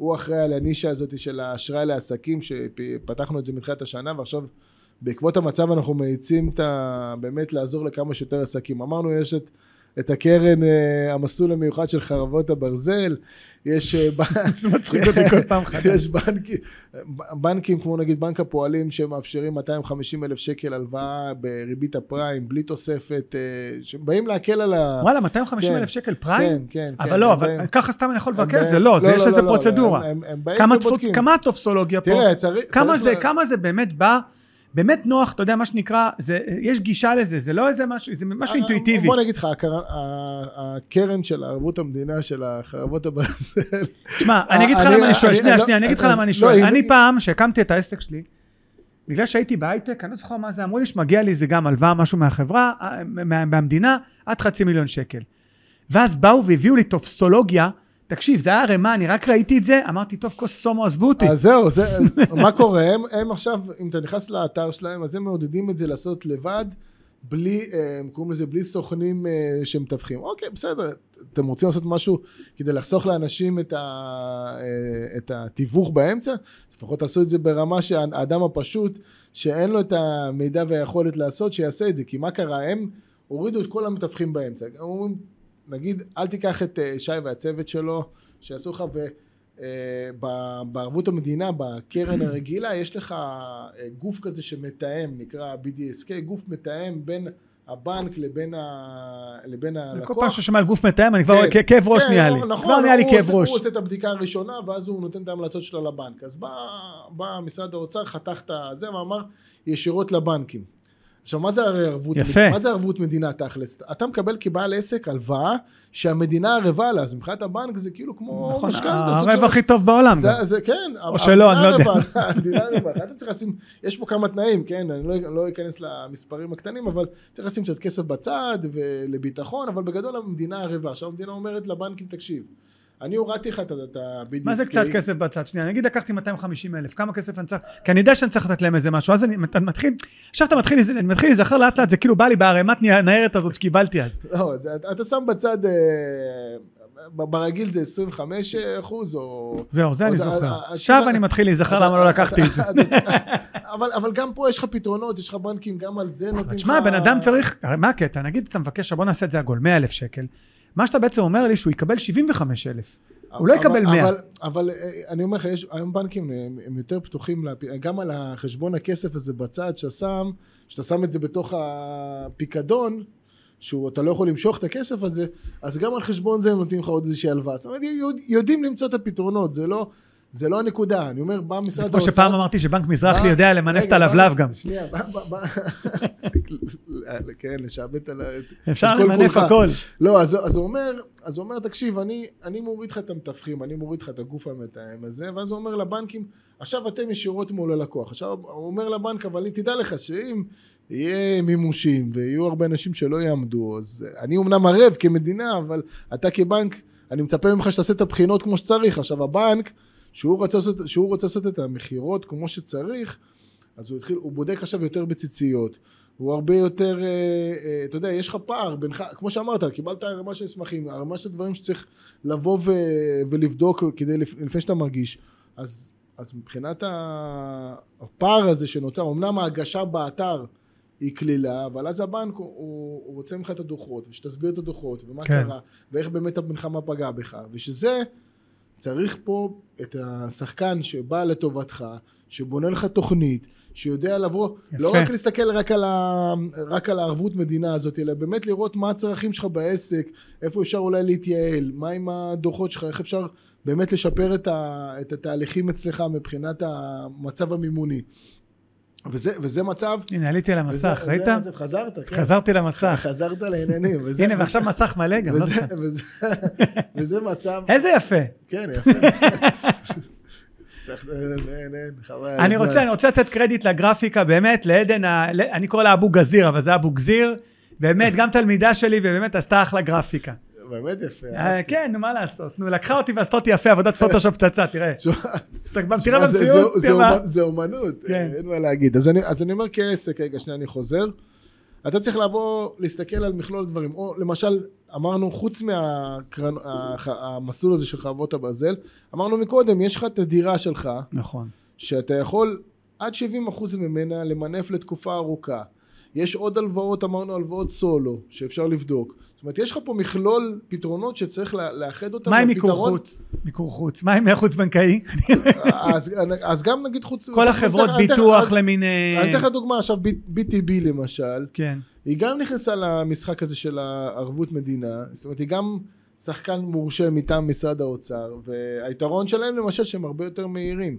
והוא אחראי על הנישה הזאת של האשראי לעסקים, שפתחנו את זה מתחילת השנה, ועכשיו בעקבות המצב אנחנו מאיצים את ה... באמת לעזור לכמה שיותר עסקים. אמרנו, יש את... את הקרן, אה, המסלול המיוחד של חרבות הברזל, יש אה, בנק- *laughs*
זה מצחיק אותי כל פעם *laughs* חדש.
יש בנקים, בנקים כמו נגיד בנק הפועלים שמאפשרים 250 אלף שקל הלוואה בריבית הפריים, בלי תוספת, אה, שבאים להקל על ה...
וואלה, 250
כן.
אלף שקל פריים?
כן, כן.
אבל
כן,
לא, אבל ככה סתם אני יכול לבקש,
באים-
זה לא, יש לזה פרוצדורה.
הם- הם- הם באים
כמה הטופסולוגיה פה?
תראה, צריך...
כמה זה באמת בא, באמת נוח, אתה יודע, מה שנקרא, זה, יש גישה לזה, זה לא איזה משהו, זה משהו
אה,
אינטואיטיבי.
בוא נגיד לך, הקרן של ערבות המדינה של החרבות הברזל,
תשמע, אני אגיד לך למה אני שואל, שנייה,
אני-
שנייה, אני אגיד לך למה אני
לא,
שואל. אני פעם, שהקמתי את העסק שלי, בגלל שהייתי בהייטק, אני לא זוכר מה זה, אמרו לי שמגיע לי זה גם הלוואה, משהו מהחברה, אה, מה- מהמדינה, עד חצי מיליון שקל. ואז באו והביאו לי טופסולוגיה, תקשיב, זה היה ערימה, אני רק ראיתי את זה, אמרתי, טוב, כוס סומו, עזבו אותי.
אז זהו, זה, מה קורה? הם, הם עכשיו, אם אתה נכנס לאתר שלהם, אז הם מעודדים את זה לעשות לבד, בלי, אה, הם קוראים לזה בלי סוכנים אה, שמתווכים. אוקיי, בסדר, אתם רוצים לעשות משהו כדי לחסוך לאנשים את, ה, אה, את התיווך באמצע, אז לפחות תעשו את זה ברמה שהאדם הפשוט, שאין לו את המידע והיכולת לעשות, שיעשה את זה. כי מה קרה? הם הורידו את כל המתווכים באמצע. הם אומרים, נגיד, אל תיקח את אה, שי והצוות שלו, שיעשו לך, ו... אה, בערבות המדינה, בקרן הרגילה, יש לך אה, גוף כזה שמתאם, נקרא BDSK, גוף מתאם בין הבנק לבין, ה... לבין
כל
הלקוח.
פעם ששומע על גוף מתאם, אני כבר,
כן.
כאב ראש
כן,
נהיה לי.
נכון,
כבר נהיה לי כאב ראש.
הוא עושה את הבדיקה הראשונה, ואז הוא נותן את ההמלצות שלו לבנק. אז בא, בא משרד האוצר, חתך את זה, ואמר ישירות לבנקים. עכשיו, מה זה הרי ערבות?
יפה.
מה זה ערבות מדינה תכלס? אתה מקבל כבעל עסק הלוואה שהמדינה ערבה לה, אז מבחינת הבנק זה כאילו כמו
נכון,
משכנתה.
הרב הכי טוב בעולם.
זה. זה כן,
או שלא, אני לא יודע. *laughs*
המדינה ערבה, אתה צריך לשים, יש פה כמה תנאים, כן, אני לא, לא אכנס למספרים הקטנים, אבל צריך לשים קצת כסף בצד ולביטחון, אבל בגדול המדינה ערבה. עכשיו המדינה אומרת לבנקים, תקשיב, אני הורדתי לך את ה-BDSK.
מה זה קצת כסף בצד? שנייה, נגיד לקחתי 250 אלף, כמה כסף אני צריך? כי אני יודע שאני צריך לתת להם איזה משהו, אז אני מתחיל, עכשיו אתה מתחיל, אני מתחיל להיזכר לאט לאט, זה כאילו בא לי בערימת ניירת הזאת שקיבלתי אז.
לא, זה, אתה שם בצד, אה, ברגיל זה 25 אחוז, או...
זהו, זה
או
אני
זה-
זוכר.
ה- ה-
עכשיו אני מתחיל להיזכר למה לא לקחתי את זה.
אבל, אבל גם פה יש לך פתרונות, יש לך בנקים, גם על זה נותנים לך...
תשמע, בן אדם צריך, מה הקטע? נגיד אתה מבקש, בוא נעשה את זה עגול, 100 אלף שקל. מה שאתה בעצם אומר לי שהוא יקבל 75 אלף. הוא לא יקבל 100.
אבל, אבל אה, אני אומר לך, יש, היום בנקים הם, הם יותר פתוחים, להפ... גם על החשבון הכסף הזה בצד שאתה שם, שאתה שם את זה בתוך הפיקדון, שאתה לא יכול למשוך את הכסף הזה, אז גם על חשבון זה הם נותנים לך עוד איזושהי הלוואה. זאת אומרת, יודע- יודעים למצוא את הפתרונים, זה לא, זה לא הנקודה. אני אומר, בא משרד
כמו שפעם אמרתי שבנק מזרחי יודע למנף את הלבלב גם.
שנייה, בא, בא, בא. כן, לשעבט על ה...
אפשר למנף. הכל.
לא, אז, הוא אומר, אז הוא אומר, תקשיב, אני מוריד לך את המתווכים, אני מוריד לך את הגוף המתאם הזה, ואז הוא אומר לבנקים, עכשיו אתם ישירות מול הלקוח. עכשיו הוא אומר לבנק, אבל תדע לך שאם יהיה מימושים ויהיו הרבה אנשים שלא יעמדו, אז אני אמנם ערב כמדינה, אבל אתה כבנק, אני מצפה ממך שתעשה את הבחינות כמו שצריך. עכשיו הבנק, שהוא רוצה לעשות, שהוא רוצה לעשות את המכירות כמו שצריך, אז הוא התחיל, הוא בודק עכשיו יותר בציציות. הוא הרבה יותר, אה, אה, אתה יודע, יש לך פער בינך, כמו שאמרת, קיבלת ערימה של מסמכים, ערימה של דברים שצריך לבוא ו, ולבדוק כדי, לפ- לפני שאתה מרגיש. אז, אז מבחינת הפער הזה שנוצר, אמנם ההגשה באתר היא קלילה, אבל אז הבנק הוא, הוא רוצה ממך את הדוחות, ושתסביר את הדוחות, ומה
כן.
קרה, ואיך באמת המלחמה פגעה בך, ושזה צריך פה את השחקן שבא לטובתך, שבונה לך תוכנית, שיודע לבוא,
יפה.
לא רק להסתכל רק על, ה, רק על הערבות מדינה הזאת, אלא באמת לראות מה הצרכים שלך בעסק, איפה אפשר אולי להתייעל, מה עם הדוחות שלך, איך אפשר באמת לשפר את, ה, את התהליכים אצלך מבחינת המצב המימוני. וזה, וזה מצב...
הנה, עליתי על
וזה-
המסך,
זה
ראית?
מצב- חזרת, כן.
חזרת למסך.
חזרת לעניינים. וזה-
הנה, ועכשיו מסך מלא גם, לא
וזה,
סתם.
וזה, *laughs* וזה מצב...
איזה יפה.
כן, יפה. *laughs*
אני. רוצה, אני רוצה לתת קרדיט לגרפיקה, באמת, לעדן, ה- אני קורא לה אבו גזיר, אבל זה אבו גזיר. באמת, גם תלמידה שלי, ובאמת עשתה אחלה גרפיקה.
באמת יפה.
אה. כן, נו, מה לעשות? נו, לקחה אותי ועשתה אותי יפה, עבודת *laughs* פוטושופ פצצה, תראה. תראה במציאות, תראה מה.
זה אומנות,
כן.
אין מה להגיד. אז אני אומר כעסק, רגע, שנייה, אני חוזר. אתה צריך לבוא, להסתכל על מכלול דברים. או למשל, אמרנו, חוץ מהמסלול הזה של חרבות הברזל, אמרנו מקודם, יש לך את הדירה שלך,
נכון.
שאתה יכול עד 70% ממנה למנף לתקופה ארוכה. יש עוד הלוואות, אמרנו הלוואות סולו, שאפשר לבדוק. זאת אומרת, יש לך פה מכלול פתרונות שצריך לאחד אותם
מה עם מיקור חוץ? מיקור חוץ. מה עם חוץ בנקאי?
אז, אז גם נגיד חוץ...
כל החברות ביטוח למיניהן.
אני אתן לך דוגמה, עכשיו BTB למשל,
כן.
היא גם נכנסה למשחק הזה של הערבות מדינה, זאת אומרת, היא גם שחקן מורשה מטעם משרד האוצר, והיתרון שלהם למשל שהם הרבה יותר מהירים.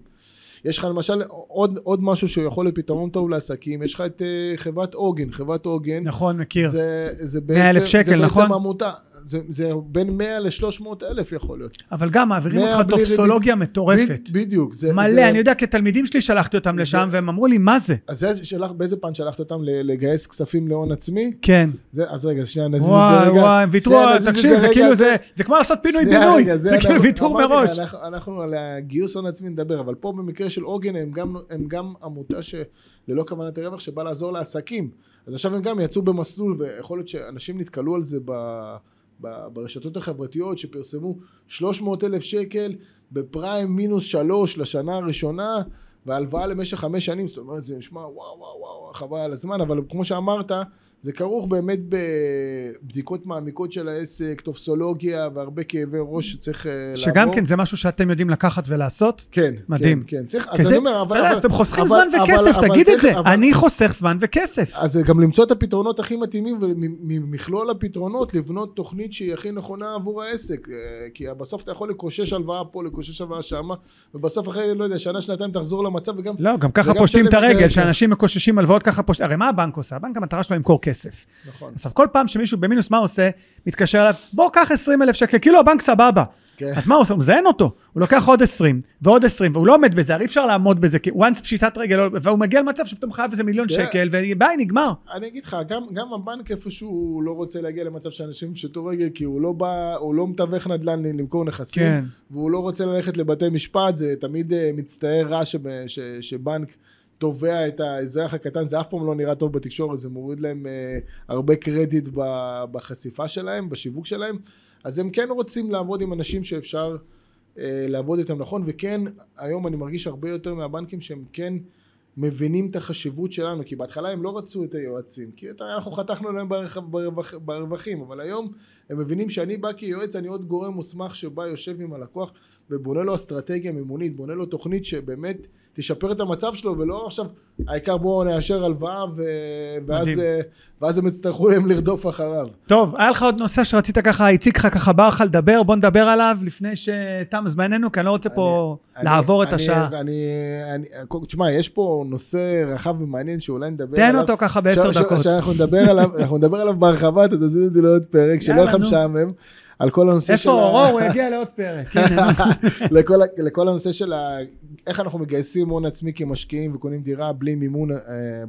יש לך למשל עוד, עוד משהו שיכול להיות פתרון טוב לעסקים, יש לך את אה, חברת עוגן, חברת עוגן,
נכון, מכיר.
זה, זה
100,000
בעצם,
שקל,
זה בעצם
נכון?
עמותה, זה, זה בין 100 ל-300 אלף יכול להיות.
אבל גם מעבירים אותך
בלי ריבית.
טופסולוגיה מטורפת.
ב- בדיוק. זה,
מלא,
זה,
אני יודע, כי תלמידים שלי שלחתי אותם
זה-
לשם, והם אמרו לי, מה זה?
אז זה שלח, באיזה פן שלחת אותם לגייס כספים להון עצמי?
כן.
זה, אז רגע, שנייה, נזיז את זה
וואי
רגע.
וואי, הם ויתרו, תקשיב, זה
רגע,
כאילו,
זה-
זה זה כמו לעשות פינוי-בינוי,
רגע,
זה כאילו ויתור
אמרתי לך,
מראש.
אנחנו- אנחנו על הגיוס הון עצמי נדבר, אבל פה במקרה של עוגן הם גם, הם גם עמותה שללא כוונת רווח שבאה לעזור לעסקים. אז עכשיו הם גם יצאו במסלול, ויכול להיות שאנשים נתקלו על זה ב, ברשתות החברתיות, שפרסמו 300 אלף שקל בפריים מינוס שלוש לשנה הראשונה, והלוואה למשך חמש שנים, זאת אומרת, זה נשמע וואו וואו וואו, חבל על הזמן, אבל כמו שאמרת, זה כרוך באמת בבדיקות מעמיקות של העסק, טופסולוגיה והרבה כאבי ראש שצריך אה, לעבור.
שגם כן זה משהו שאתם יודעים לקחת ולעשות.
כן,
מדהים.
כן, כן. צריך, אז
כזה-
אני אומר, אבל...
אתה אז אתם חוסכים
אבל-
זמן
אבל-
וכסף,
אבל
תגיד את
צריך-
זה.
אבל-
אני חוסך זמן וכסף.
אז גם למצוא את הפתרונות הכי מתאימים וממכלול הפתרונות לבנות תוכנית שהיא הכי נכונה עבור העסק אה, כי בסוף אתה יכול לקושש הלוואה פה, לקושש הלוואה שמה ובסוף אחרי, לא יודע, שנה, שנתיים תחזור למצב וגם...
לא, גם ככה פושטים את הרגל,
כן.
שאנשים מקוששים הלוואות ככה פושטים. הרי מה הבנק עושה? הבנק המטרה שלו למכור כסף.
נכון.
עכשיו כל פעם שמישהו במינוס מה עושה? מתקשר אליו, בוא קח 20 אלף שקל, כאילו הבנק סבבה.
כן.
אז מה הוא עושה? הוא מזיין אותו. הוא לוקח עוד 20 ועוד 20, והוא לא עומד בזה, הרי אי אפשר לעמוד בזה, כי once פשיטת רגל, והוא מגיע למצב שפתאום חייב איזה מיליון
כן.
שקל, וביי, נגמר.
אני אגיד לך, גם, גם הבנק איפשהו לא רוצה להגיע למצב שאנשים יפשטו רגל כי הוא לא בא, הוא לא מתווך נדל"ן למכור נכסים
כן.
והוא לא רוצה ללכת לבתי משפט, זה תמיד אה, מצטער רע שבנק תובע את האזרח הקטן, זה אף פעם לא נראה טוב בתקשורת, זה מוריד להם אה, הרבה קרדיט ב- בחשיפה שלהם, בשיווק שלהם, אז הם כן רוצים לעבוד עם אנשים שאפשר אה, לעבוד איתם נכון, וכן, היום אני מרגיש הרבה יותר מהבנקים שהם כן מבינים את החשיבות שלנו, כי בהתחלה הם לא רצו את היועצים, כי אתה, אנחנו חתכנו להם ברווח, ברווח, ברווחים, אבל היום הם מבינים שאני בא כיועץ, אני עוד גורם מוסמך שבא, יושב עם הלקוח ובונה לו אסטרטגיה מימונית, בונה לו תוכנית שבאמת תשפר את המצב שלו, ולא עכשיו העיקר בואו נאשר הלוואה ו... ואז. אה, ואז הם יצטרכו להם לרדוף אחריו.
טוב, היה לך עוד נושא שרצית ככה, הציג לך ככה, בא לך לדבר, בוא נדבר עליו לפני שתם זמננו, כי אני לא רוצה פה
אני-
לעבור את
אני-
השעה.
אני, אני, תשמע, יש פה נושא רחב ומעניין שאולי נדבר
תן
עליו.
אותו ככה בעשר דקות.
שאנחנו נדבר עליו, אנחנו נדבר עליו בהרחבה, אתה תזמין אותי לעוד פרק, שלא יהיה לך. משעמם, על כל הנושא של...
איפה אורור? הוא יגיע לעוד פרק. *laughs*
לכל, הנושא של. איך אנחנו מגייסים הון עצמי כמשקיעים וקונים דירה בלי מימון, אה,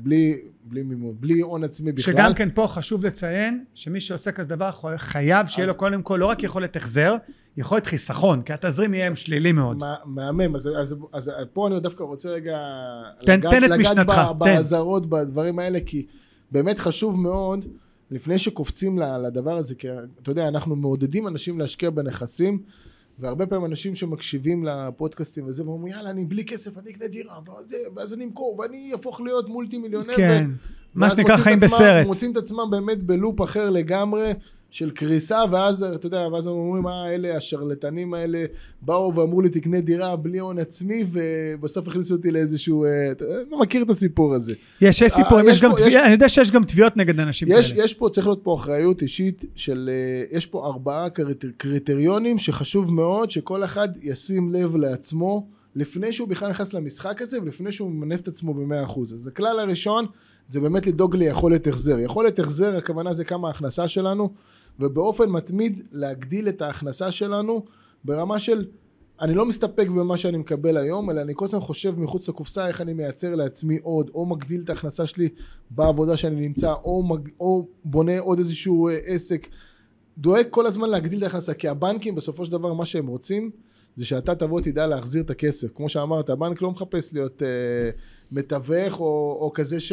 בלי, בלי מימון, בלי הון עצמי בכלל.
שגם כן פה חשוב לציין, שמי שעושה כזה דבר חייב שיהיה לו קודם כל לא רק יכולת החזר, יכולת חיסכון, כי התזרים יהיה שלילי מאוד.
מה- מהמם, אז, אז, אז פה אני דווקא רוצה רגע
תן- תן את משנתך, תן.
באזהרות, בדברים האלה, כי באמת חשוב מאוד, לפני שקופצים לדבר הזה, כי אתה יודע, אנחנו מעודדים אנשים להשקיע בנכסים, והרבה פעמים אנשים שמקשיבים לפודקאסטים וזה, ואומרים, יאללה, אני בלי כסף, אני אקנה דירה, וזה, ואז אני אמכור, ואני אהפוך להיות מולטי מיליונר.
כן,
ו-
מה שנקרא חיים
עצמם-
בסרט.
מוצאים את עצמם באמת בלופ אחר לגמרי, של קריסה, ואז, אתה יודע, ואז הם אומרים, אה, אלה השרלטנים האלה באו ואמרו לי, תקנה דירה בלי הון עצמי, ובסוף הכניסו אותי לאיזשהו, אה, אתה לא מכיר את הסיפור הזה.
יש, יש סיפורים,
אה,
יש
יש
גם תביעה,
יש-
אני יודע שיש גם תביעות נגד אנשים
יש,
כאלה.
יש פה, צריך להיות פה אחריות אישית של, אה, יש פה ארבעה קריט- קריטריונים שחשוב מאוד שכל אחד ישים לב לעצמו לפני שהוא בכלל נכנס למשחק הזה ולפני שהוא ממנף את עצמו במאה אחוז. אז הכלל הראשון זה באמת לדאוג ליכולת החזר. יכולת החזר, הכוונה זה כמה ההכנסה שלנו, ובאופן מתמיד להגדיל את ההכנסה שלנו ברמה של אני לא מסתפק במה שאני מקבל היום, אלא אני כל הזמן חושב מחוץ לקופסה איך אני מייצר לעצמי עוד, או מגדיל את ההכנסה שלי בעבודה שאני נמצא, או, מג, או בונה עוד איזשהו אה, עסק. דואג כל הזמן להגדיל את ההכנסה, כי הבנקים בסופו של דבר מה שהם רוצים זה שאתה תבוא תדע להחזיר את הכסף. כמו שאמרת, הבנק לא מחפש להיות אה, מתווך או, או כזה ש,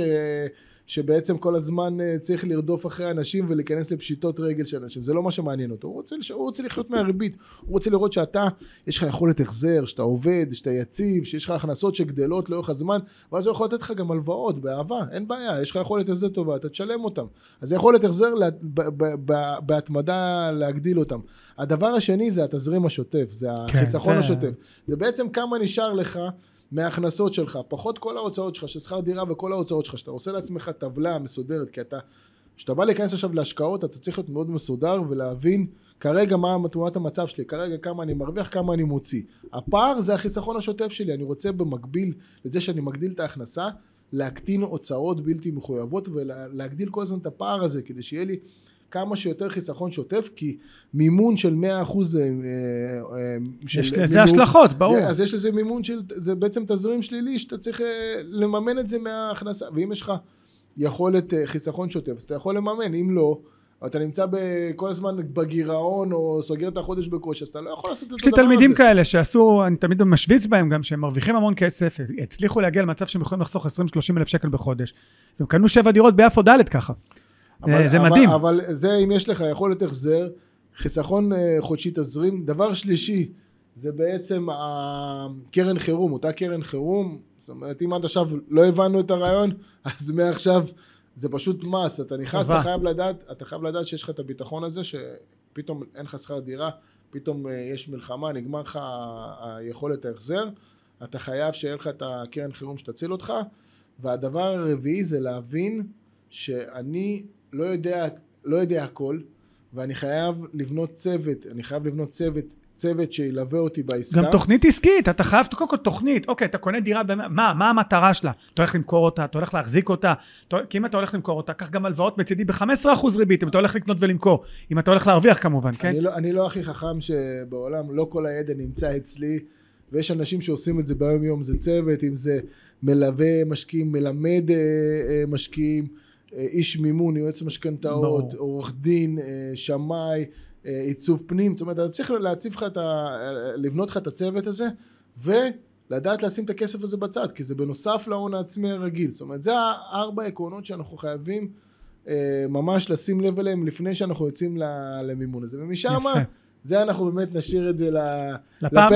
שבעצם כל הזמן אה, צריך לרדוף אחרי אנשים ולהיכנס לפשיטות רגל של אנשים. זה לא מה שמעניין אותו. הוא רוצה, הוא רוצה לחיות מהריבית. הוא רוצה לראות שאתה, יש לך יכולת החזר, שאתה עובד, שאתה יציב, שיש לך הכנסות שגדלות לאורך הזמן, ואז הוא יכול לתת לך גם הלוואות באהבה, אין בעיה, יש לך יכולת החזר טובה, אתה תשלם אותם. אז יכולת החזר לה- ב- ב- ב- בהתמדה להגדיל אותם. הדבר השני זה התזרים השוטף, זה החיסכון
זה-
השוטף. זה בעצם כמה נשאר לך מההכנסות שלך, פחות כל ההוצאות שלך של שכר דירה וכל ההוצאות שלך, שאתה עושה לעצמך טבלה מסודרת, כי אתה, כשאתה בא להיכנס עכשיו להשקעות, אתה צריך להיות מאוד מסודר ולהבין כרגע מה תמונת המצב שלי, כרגע כמה אני מרוויח, כמה אני מוציא. הפער זה החיסכון השוטף שלי, אני רוצה במקביל לזה שאני מגדיל את ההכנסה, להקטין הוצאות בלתי מחויבות ולהגדיל כל הזמן את הפער הזה, כדי שיהיה לי כמה שיותר חיסכון שוטף, כי מימון של 100% אה, אה, אה, של
יש לזה השלכות, ברור.
זה, אז יש לזה מימון של, זה בעצם תזרים שלילי שאתה צריך אה, לממן את זה מההכנסה, ואם יש לך יכולת אה, חיסכון שוטף, אז אתה יכול לממן, אם לא, אתה נמצא כל הזמן בגירעון או סוגר את החודש בקושי, אז אתה לא יכול לעשות את
יש לי
הדבר
תלמידים
הזה.
כאלה שעשו, אני תמיד משוויץ בהם גם, שהם מרוויחים המון כסף, הצליחו להגיע למצב שהם יכולים לחסוך 20-30 אלף שקל בחודש, והם קנו שבע דירות ביפו ד' ככה.
אבל,
זה
אבל,
מדהים.
אבל זה אם יש לך יכולת החזר, חיסכון אה, חודשי תזרים. דבר שלישי, זה בעצם הקרן חירום, אותה קרן חירום. זאת אומרת, אם עד עכשיו לא הבנו את הרעיון, *laughs* אז מעכשיו זה פשוט מס. אתה נכנס. אתה חייב לדעת, אתה חייב לדעת שיש לך את הביטחון הזה, שפתאום אין לך שכר דירה, פתאום אה, יש מלחמה, נגמר לך היכולת ההחזר. אתה חייב שיהיה לך את הקרן חירום שתציל אותך. והדבר הרביעי זה להבין שאני לא יודע, לא יודע הכל, ואני חייב לבנות צוות, אני חייב לבנות צוות, צוות שילווה אותי בעסקה.
גם תוכנית עסקית, אתה חייב קודם כל תוכנית, אוקיי, אתה קונה דירה, מה, מה המטרה שלה? אתה הולך למכור אותה, אתה הולך להחזיק אותה, אתה- כי אם אתה הולך למכור אותה, קח גם הלוואות מצידי ב-15% ריבית, אם אתה הולך לקנות ולמכור, אם אתה הולך להרוויח כמובן, כן?
אני, לא, אני לא הכי חכם שבעולם, לא כל הידע נמצא אצלי, ויש אנשים שעושים את זה ביום יום, זה צוות, אם זה מלווה משקיעים, מלמד אה, אה, משקיעים, איש מימון, יועץ משכנתאות,
ברור.
עורך דין, אה, שמאי, אה, עיצוב פנים, זאת אומרת, אתה צריך להציב לך את ה... לבנות לך את הצוות הזה, ולדעת לשים את הכסף הזה בצד, כי זה בנוסף להון העצמי הרגיל. זאת אומרת, זה הארבע עקרונות שאנחנו חייבים אה, ממש לשים לב אליהם לפני שאנחנו יוצאים למימון הזה. ומשם. זה אנחנו באמת נשאיר את זה.
לפעם,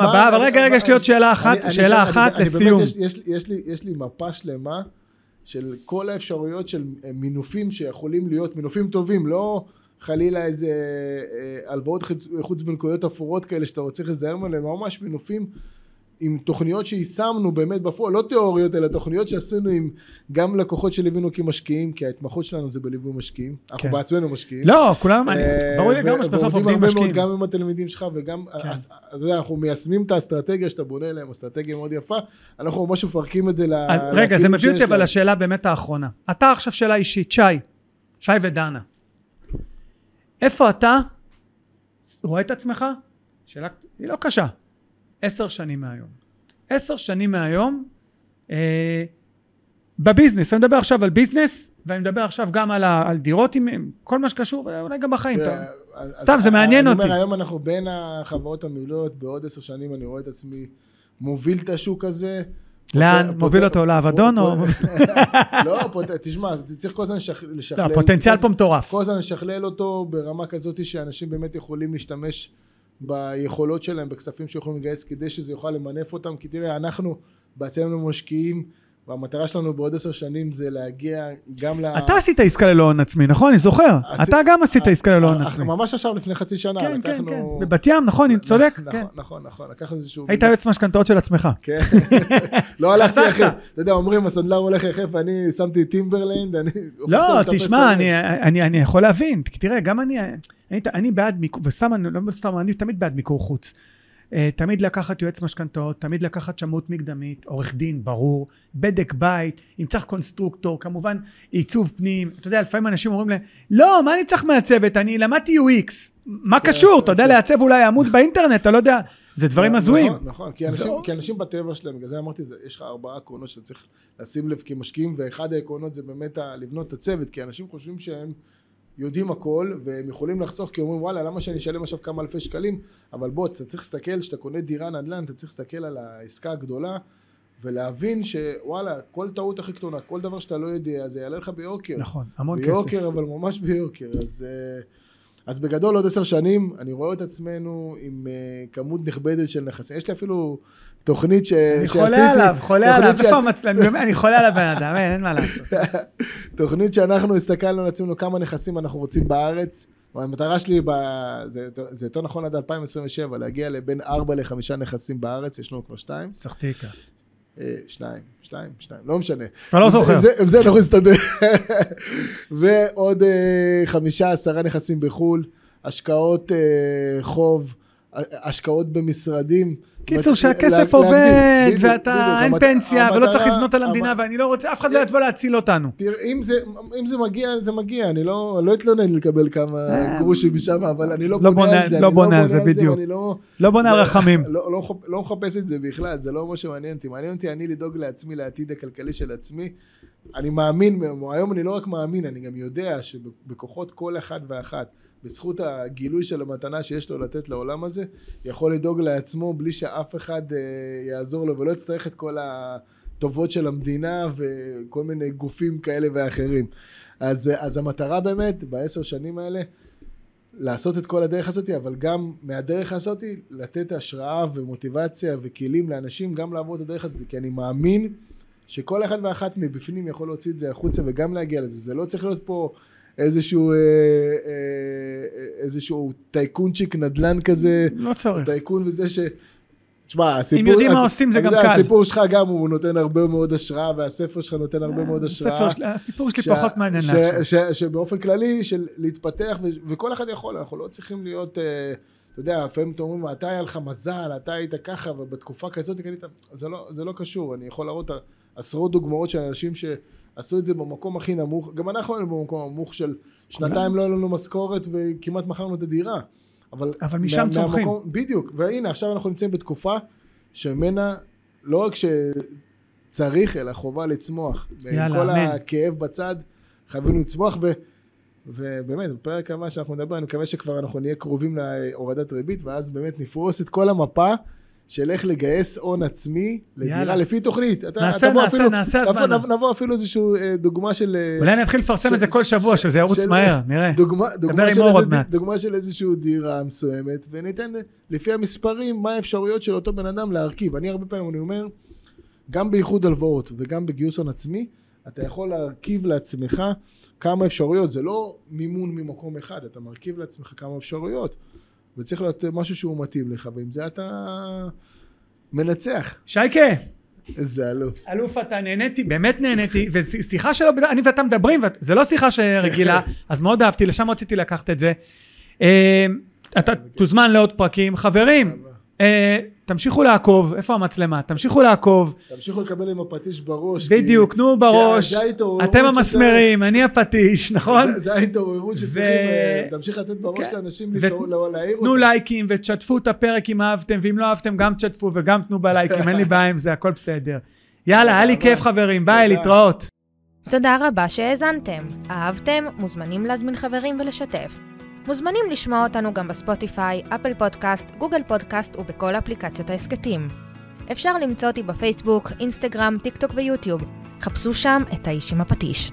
הבאה, אבל רגע, רגע, יש לי עוד שאלה אחת, שאלה אחת לסיום.
יש לי מפה שלמה של כל האפשרויות של אה, מינופים שיכולים להיות, מינופים טובים, לא חלילה איזה אה, הלוואות חוץ- חוץ-בנקאיות אפורות כאלה שאתה רוצה להיזהר מהן, ממש מינופים עם תוכניות שיישמנו באמת בפועל, לא תיאוריות, אלא תוכניות שעשינו עם גם לקוחות שליווינו כמשקיעים, כי ההתמחות שלנו זה בליווי משקיעים, אנחנו
כן.
בעצמנו משקיעים.
לא, כולם,
אה,
ברור לי לגמרי שבסוף עובדים משקיעים.
גם עם התלמידים שלך וגם,
כן.
אז, אתה יודע, אנחנו מיישמים את האסטרטגיה שאתה בונה להם, אסטרטגיה מאוד יפה, אנחנו ממש מפרקים את זה ל-
אז רגע, זה
לכלים
מביא אותי אבל. לשאלה באמת האחרונה. אתה עכשיו שאלה אישית, שי, שי ודנה. איפה אתה רואה את עצמך? שאלה, היא לא קשה. עשר שנים מהיום. עשר שנים מהיום, אה, בביזנס, אני מדבר עכשיו על ביזנס, ואני מדבר עכשיו גם על, ה, על דירות עם כל מה שקשור, ואולי גם בחיים. אתה-
אז-
סתם, זה מעניין
אני
אותי.
אומר, היום אנחנו בין החברות המובילות, בעוד עשר שנים אני רואה את עצמי מוביל את השוק הזה.
לאן? מוביל אותו לאבדון או... *laughs*
לא, תשמע, צריך כל הזמן לשכ-
לא,
לשכלל.
הפוטנציאל
כל
פה מטורף.
כל הזמן לשכלל אותו ברמה כזאת שאנשים באמת יכולים להשתמש ביכולות שלהם, בכספים שיכולים לגייס כדי שזה יוכל למנף אותם, כי תראה, אנחנו בעצמנו משקיעים והמטרה שלנו בעוד עשר שנים זה להגיע גם ל...
אתה עשית עסקה ללא הון עצמי, נכון? אני זוכר. אתה גם עשית עסקה ללא הון
אה,
עצמי.
ממש עכשיו לפני חצי שנה,
כן, כן. כן. בבת ים, נכון, אני צודק?
נכון,
כן.
נכון, נכון, לקחנו איזשהו...
היית יועץ משכנתאות של עצמך.
כן, *laughs* לא הלכתי. יחף. אתה יודע, אומרים, הסנדלר הולך יחף, ואני שמתי טימברלנד, אני...
לא, תשמע. אני, יכול להבין, תראה, גם אני, אני, אני בעד מיקור, וסתם, אני לא סתם, אני תמיד בעד מיקור חוץ. אה, תמיד לקחת יועץ משכנתאות, תמיד לקחת שמאות מקדמית, עורך דין, ברור, בדק בית, אם צריך קונסטרוקטור, כמובן עיצוב פנים, אתה יודע, לפעמים אנשים אומרים לי, לא, מה אני צריך מעצבת? אני למדתי UX. מה
כן,
קשור? אתה יודע
כן.
לעצב אולי עמוד באינטרנט, אתה לא יודע, זה דברים הזויים.
נכון, נכון, כי אנשים,
לא.
כי אנשים בטבע שלהם, בגלל זה אמרתי, זה, יש לך ארבעה עקרונות שאתה צריך לשים לב כמשקיעים, ואחד העקרונות זה באמת ה- לבנות את הצוות, כי אנשים חושבים שהם יודעים הכל, והם יכולים לחסוך, כי אומרים, וואלה, למה שאני אשלם עכשיו כמה אלפי שקלים? אבל בוא, אתה צריך להסתכל, כשאתה קונה דירה נדל"ן, אתה צריך להסתכל על העסקה הגדולה, ולהבין שוואלה, כל טעות הכי קטנה, כל דבר שאתה לא יודע, זה יעלה לך ביוקר.
נכון, המון כסף.
ביוקר, אבל ממש ביוקר. אז, אה, אז בגדול עוד עשר שנים, אני רואה את עצמנו עם אה, כמות נכבדת של נכסים. יש לי אפילו תוכנית ש...
אני
שעשיתי.
חולה עליו, חולה עליו, איפה
שעש-?
באמת, אני חולה על הבן אדם, אין מה לעשות. *laughs*
תוכנית שאנחנו הסתכלנו על עצמנו כמה נכסים אנחנו רוצים בארץ. המטרה שלי, ב... זה, זה יותר נכון עד 2027, להגיע לבין 4 ל-5 נכסים בארץ, יש לנו כבר שתיים.
סחטיקה.
שניים, שתיים, שניים, לא משנה.
כבר לא זוכר.
עם זה- אנחנו נסתדר. *laughs* ועוד אה, חמישה, עשרה נכסים בחו"ל, השקעות אה, חוב, השקעות במשרדים.
קיצור,
לה-
שהכסף
להגדיל,
עובד,
בדיוק,
ואתה,
בדיוק.
אין פנסיה, ולא צריך
המטרה-
לבנות על המדינה,
המ-
ואני לא רוצה, אף אחד לא יבוא להציל אותנו.
תראה, אם זה, אם זה מגיע, זה מגיע, אני לא, לא אתלונן לקבל כמה
אה,
גרושים משם, אבל אני לא
לא
בונה על זה,
לא
אני
בונה על זה, בדיוק.
לא...
לא בונה על
לא-
רחמים.
לא, לא, לא מחפש את זה בכלל, זה לא מה שמעניין אותי. מעניין אותי אני לדאוג לעצמי, לעתיד הכלכלי של עצמי. אני מאמין, היום אני לא רק מאמין, אני גם יודע שבכוחות כל אחד ואחת, בזכות הגילוי של המתנה שיש לו לתת לעולם הזה, יכול לדאוג לעצמו בלי שאף אחד אה, יעזור לו ולא יצטרך את כל הטובות של המדינה וכל מיני גופים כאלה ואחרים. אז, אה, אז המטרה באמת, בעשר שנים האלה, לעשות את כל הדרך הזאת, אבל גם מהדרך הזאת לתת השראה ומוטיבציה וכלים לאנשים גם לעבור את הדרך הזאת, כי אני מאמין שכל אחד ואחת מבפנים יכול להוציא את זה החוצה וגם להגיע לזה. זה לא צריך להיות פה איזשהו, אה, אה, איזשהו טייקונצ'יק נדל"ן כזה,
לא צריך.
טייקון וזה ש... תשמע, הסיפור...
יודעים מה
הס-
עושים, זה גם
יודע,
קל.
הסיפור שלך גם הוא נותן הרבה מאוד השראה, והספר שלך נותן הרבה מאוד השראה.
הספר שלי- הסיפור שלי
ש-
פחות מעניין
ש-
לעכשיו.
ש- שבאופן כללי, של להתפתח, ו- וכל אחד יכול, אנחנו לא צריכים להיות, אה, אתה יודע, לפעמים אתם אומרים, אתה היה לך מזל, אתה היית ככה, ובתקופה כזאת זה לא, זה לא קשור, אני יכול להראות עשרות דוגמאות של אנשים שעשו את זה במקום הכי נמוך, גם אנחנו היינו במקום נמוך של שנתיים לא היה לנו משכורת וכמעט מכרנו את הדירה. אבל,
אבל משם
מה-
צומחים.
מהמקום- בדיוק, והנה עכשיו אנחנו נמצאים בתקופה שממנה לא רק שצריך, אלא חובה לצמוח.
יאללה,
עם כל
אמן.
הכאב בצד, חייבים לצמוח, ו, ובאמת, בפרק הבא שאנחנו נדבר, אני מקווה שכבר אנחנו נהיה קרובים להורדת ריבית, ואז באמת נפרוס את כל המפה של איך לגייס הון עצמי לדירה
יאללה.
לפי תוכנית. אתה,
נעשה, נעשה,
אפילו,
נעשה הזמנה.
נבוא, נבוא אפילו איזושהי אה, דוגמה של... אה,
אולי אני אתחיל לפרסם את זה כל שבוע, שזה ירוץ מהר, נראה.
דוגמה, דוגמה, של איזה. דוגמה של איזושהי דירה מסוימת, וניתן לפי המספרים מה האפשרויות של אותו בן אדם להרכיב. אני הרבה פעמים אני אומר, גם באיחוד הלוואות וגם בגיוס הון עצמי, אתה יכול להרכיב לעצמך כמה אפשרויות. זה לא מימון ממקום אחד, אתה מרכיב לעצמך כמה אפשרויות. וצריך להיות משהו שהוא מתאים לך, ועם זה אתה מנצח.
שייקה,
איזה אלוף.
אלוף אתה, נהניתי, באמת נהניתי, ושיחה שלו, אני ואתה מדברים, וזה לא שיחה שרגילה, אז מאוד אהבתי, לשם רציתי לקחת את זה. אה, אתה תוזמן לעוד פרקים. חברים, תמשיכו לעקוב, איפה המצלמה? תמשיכו לעקוב,
תמשיכו לקבל עם הפטיש בראש. כי-
בדיוק, תנו
כי
בראש,
זה ההתעוררות
אתם
שצריך.
המסמרים, אני הפטיש, נכון?
זה- זה ההתעוררות שצריכים,
ו-
אה, תמשיך לתת בראש
כן.
לאנשים
ו-
להעיר
תנו
אותם.
לייקים ותשתפו את הפרק אם אהבתם, ואם לא אהבתם גם תשתפו וגם תנו בלייקים, אין לי *laughs* בעיה עם זה, הכל בסדר. יאללה, היה לי כיף. חברים, ביי. להתראות.
תודה רבה שהאזנתם. אהבתם? מוזמנים להזמין חברים ולשתף. מוזמנים לשמוע אותנו גם בספוטיפיי, אפל פודקאסט, גוגל פודקאסט ובכל אפליקציות ההסכתים. אפשר למצוא אותי בפייסבוק, אינסטגרם, טיק טוק ויוטיוב. חפשו שם את האיש עם הפטיש.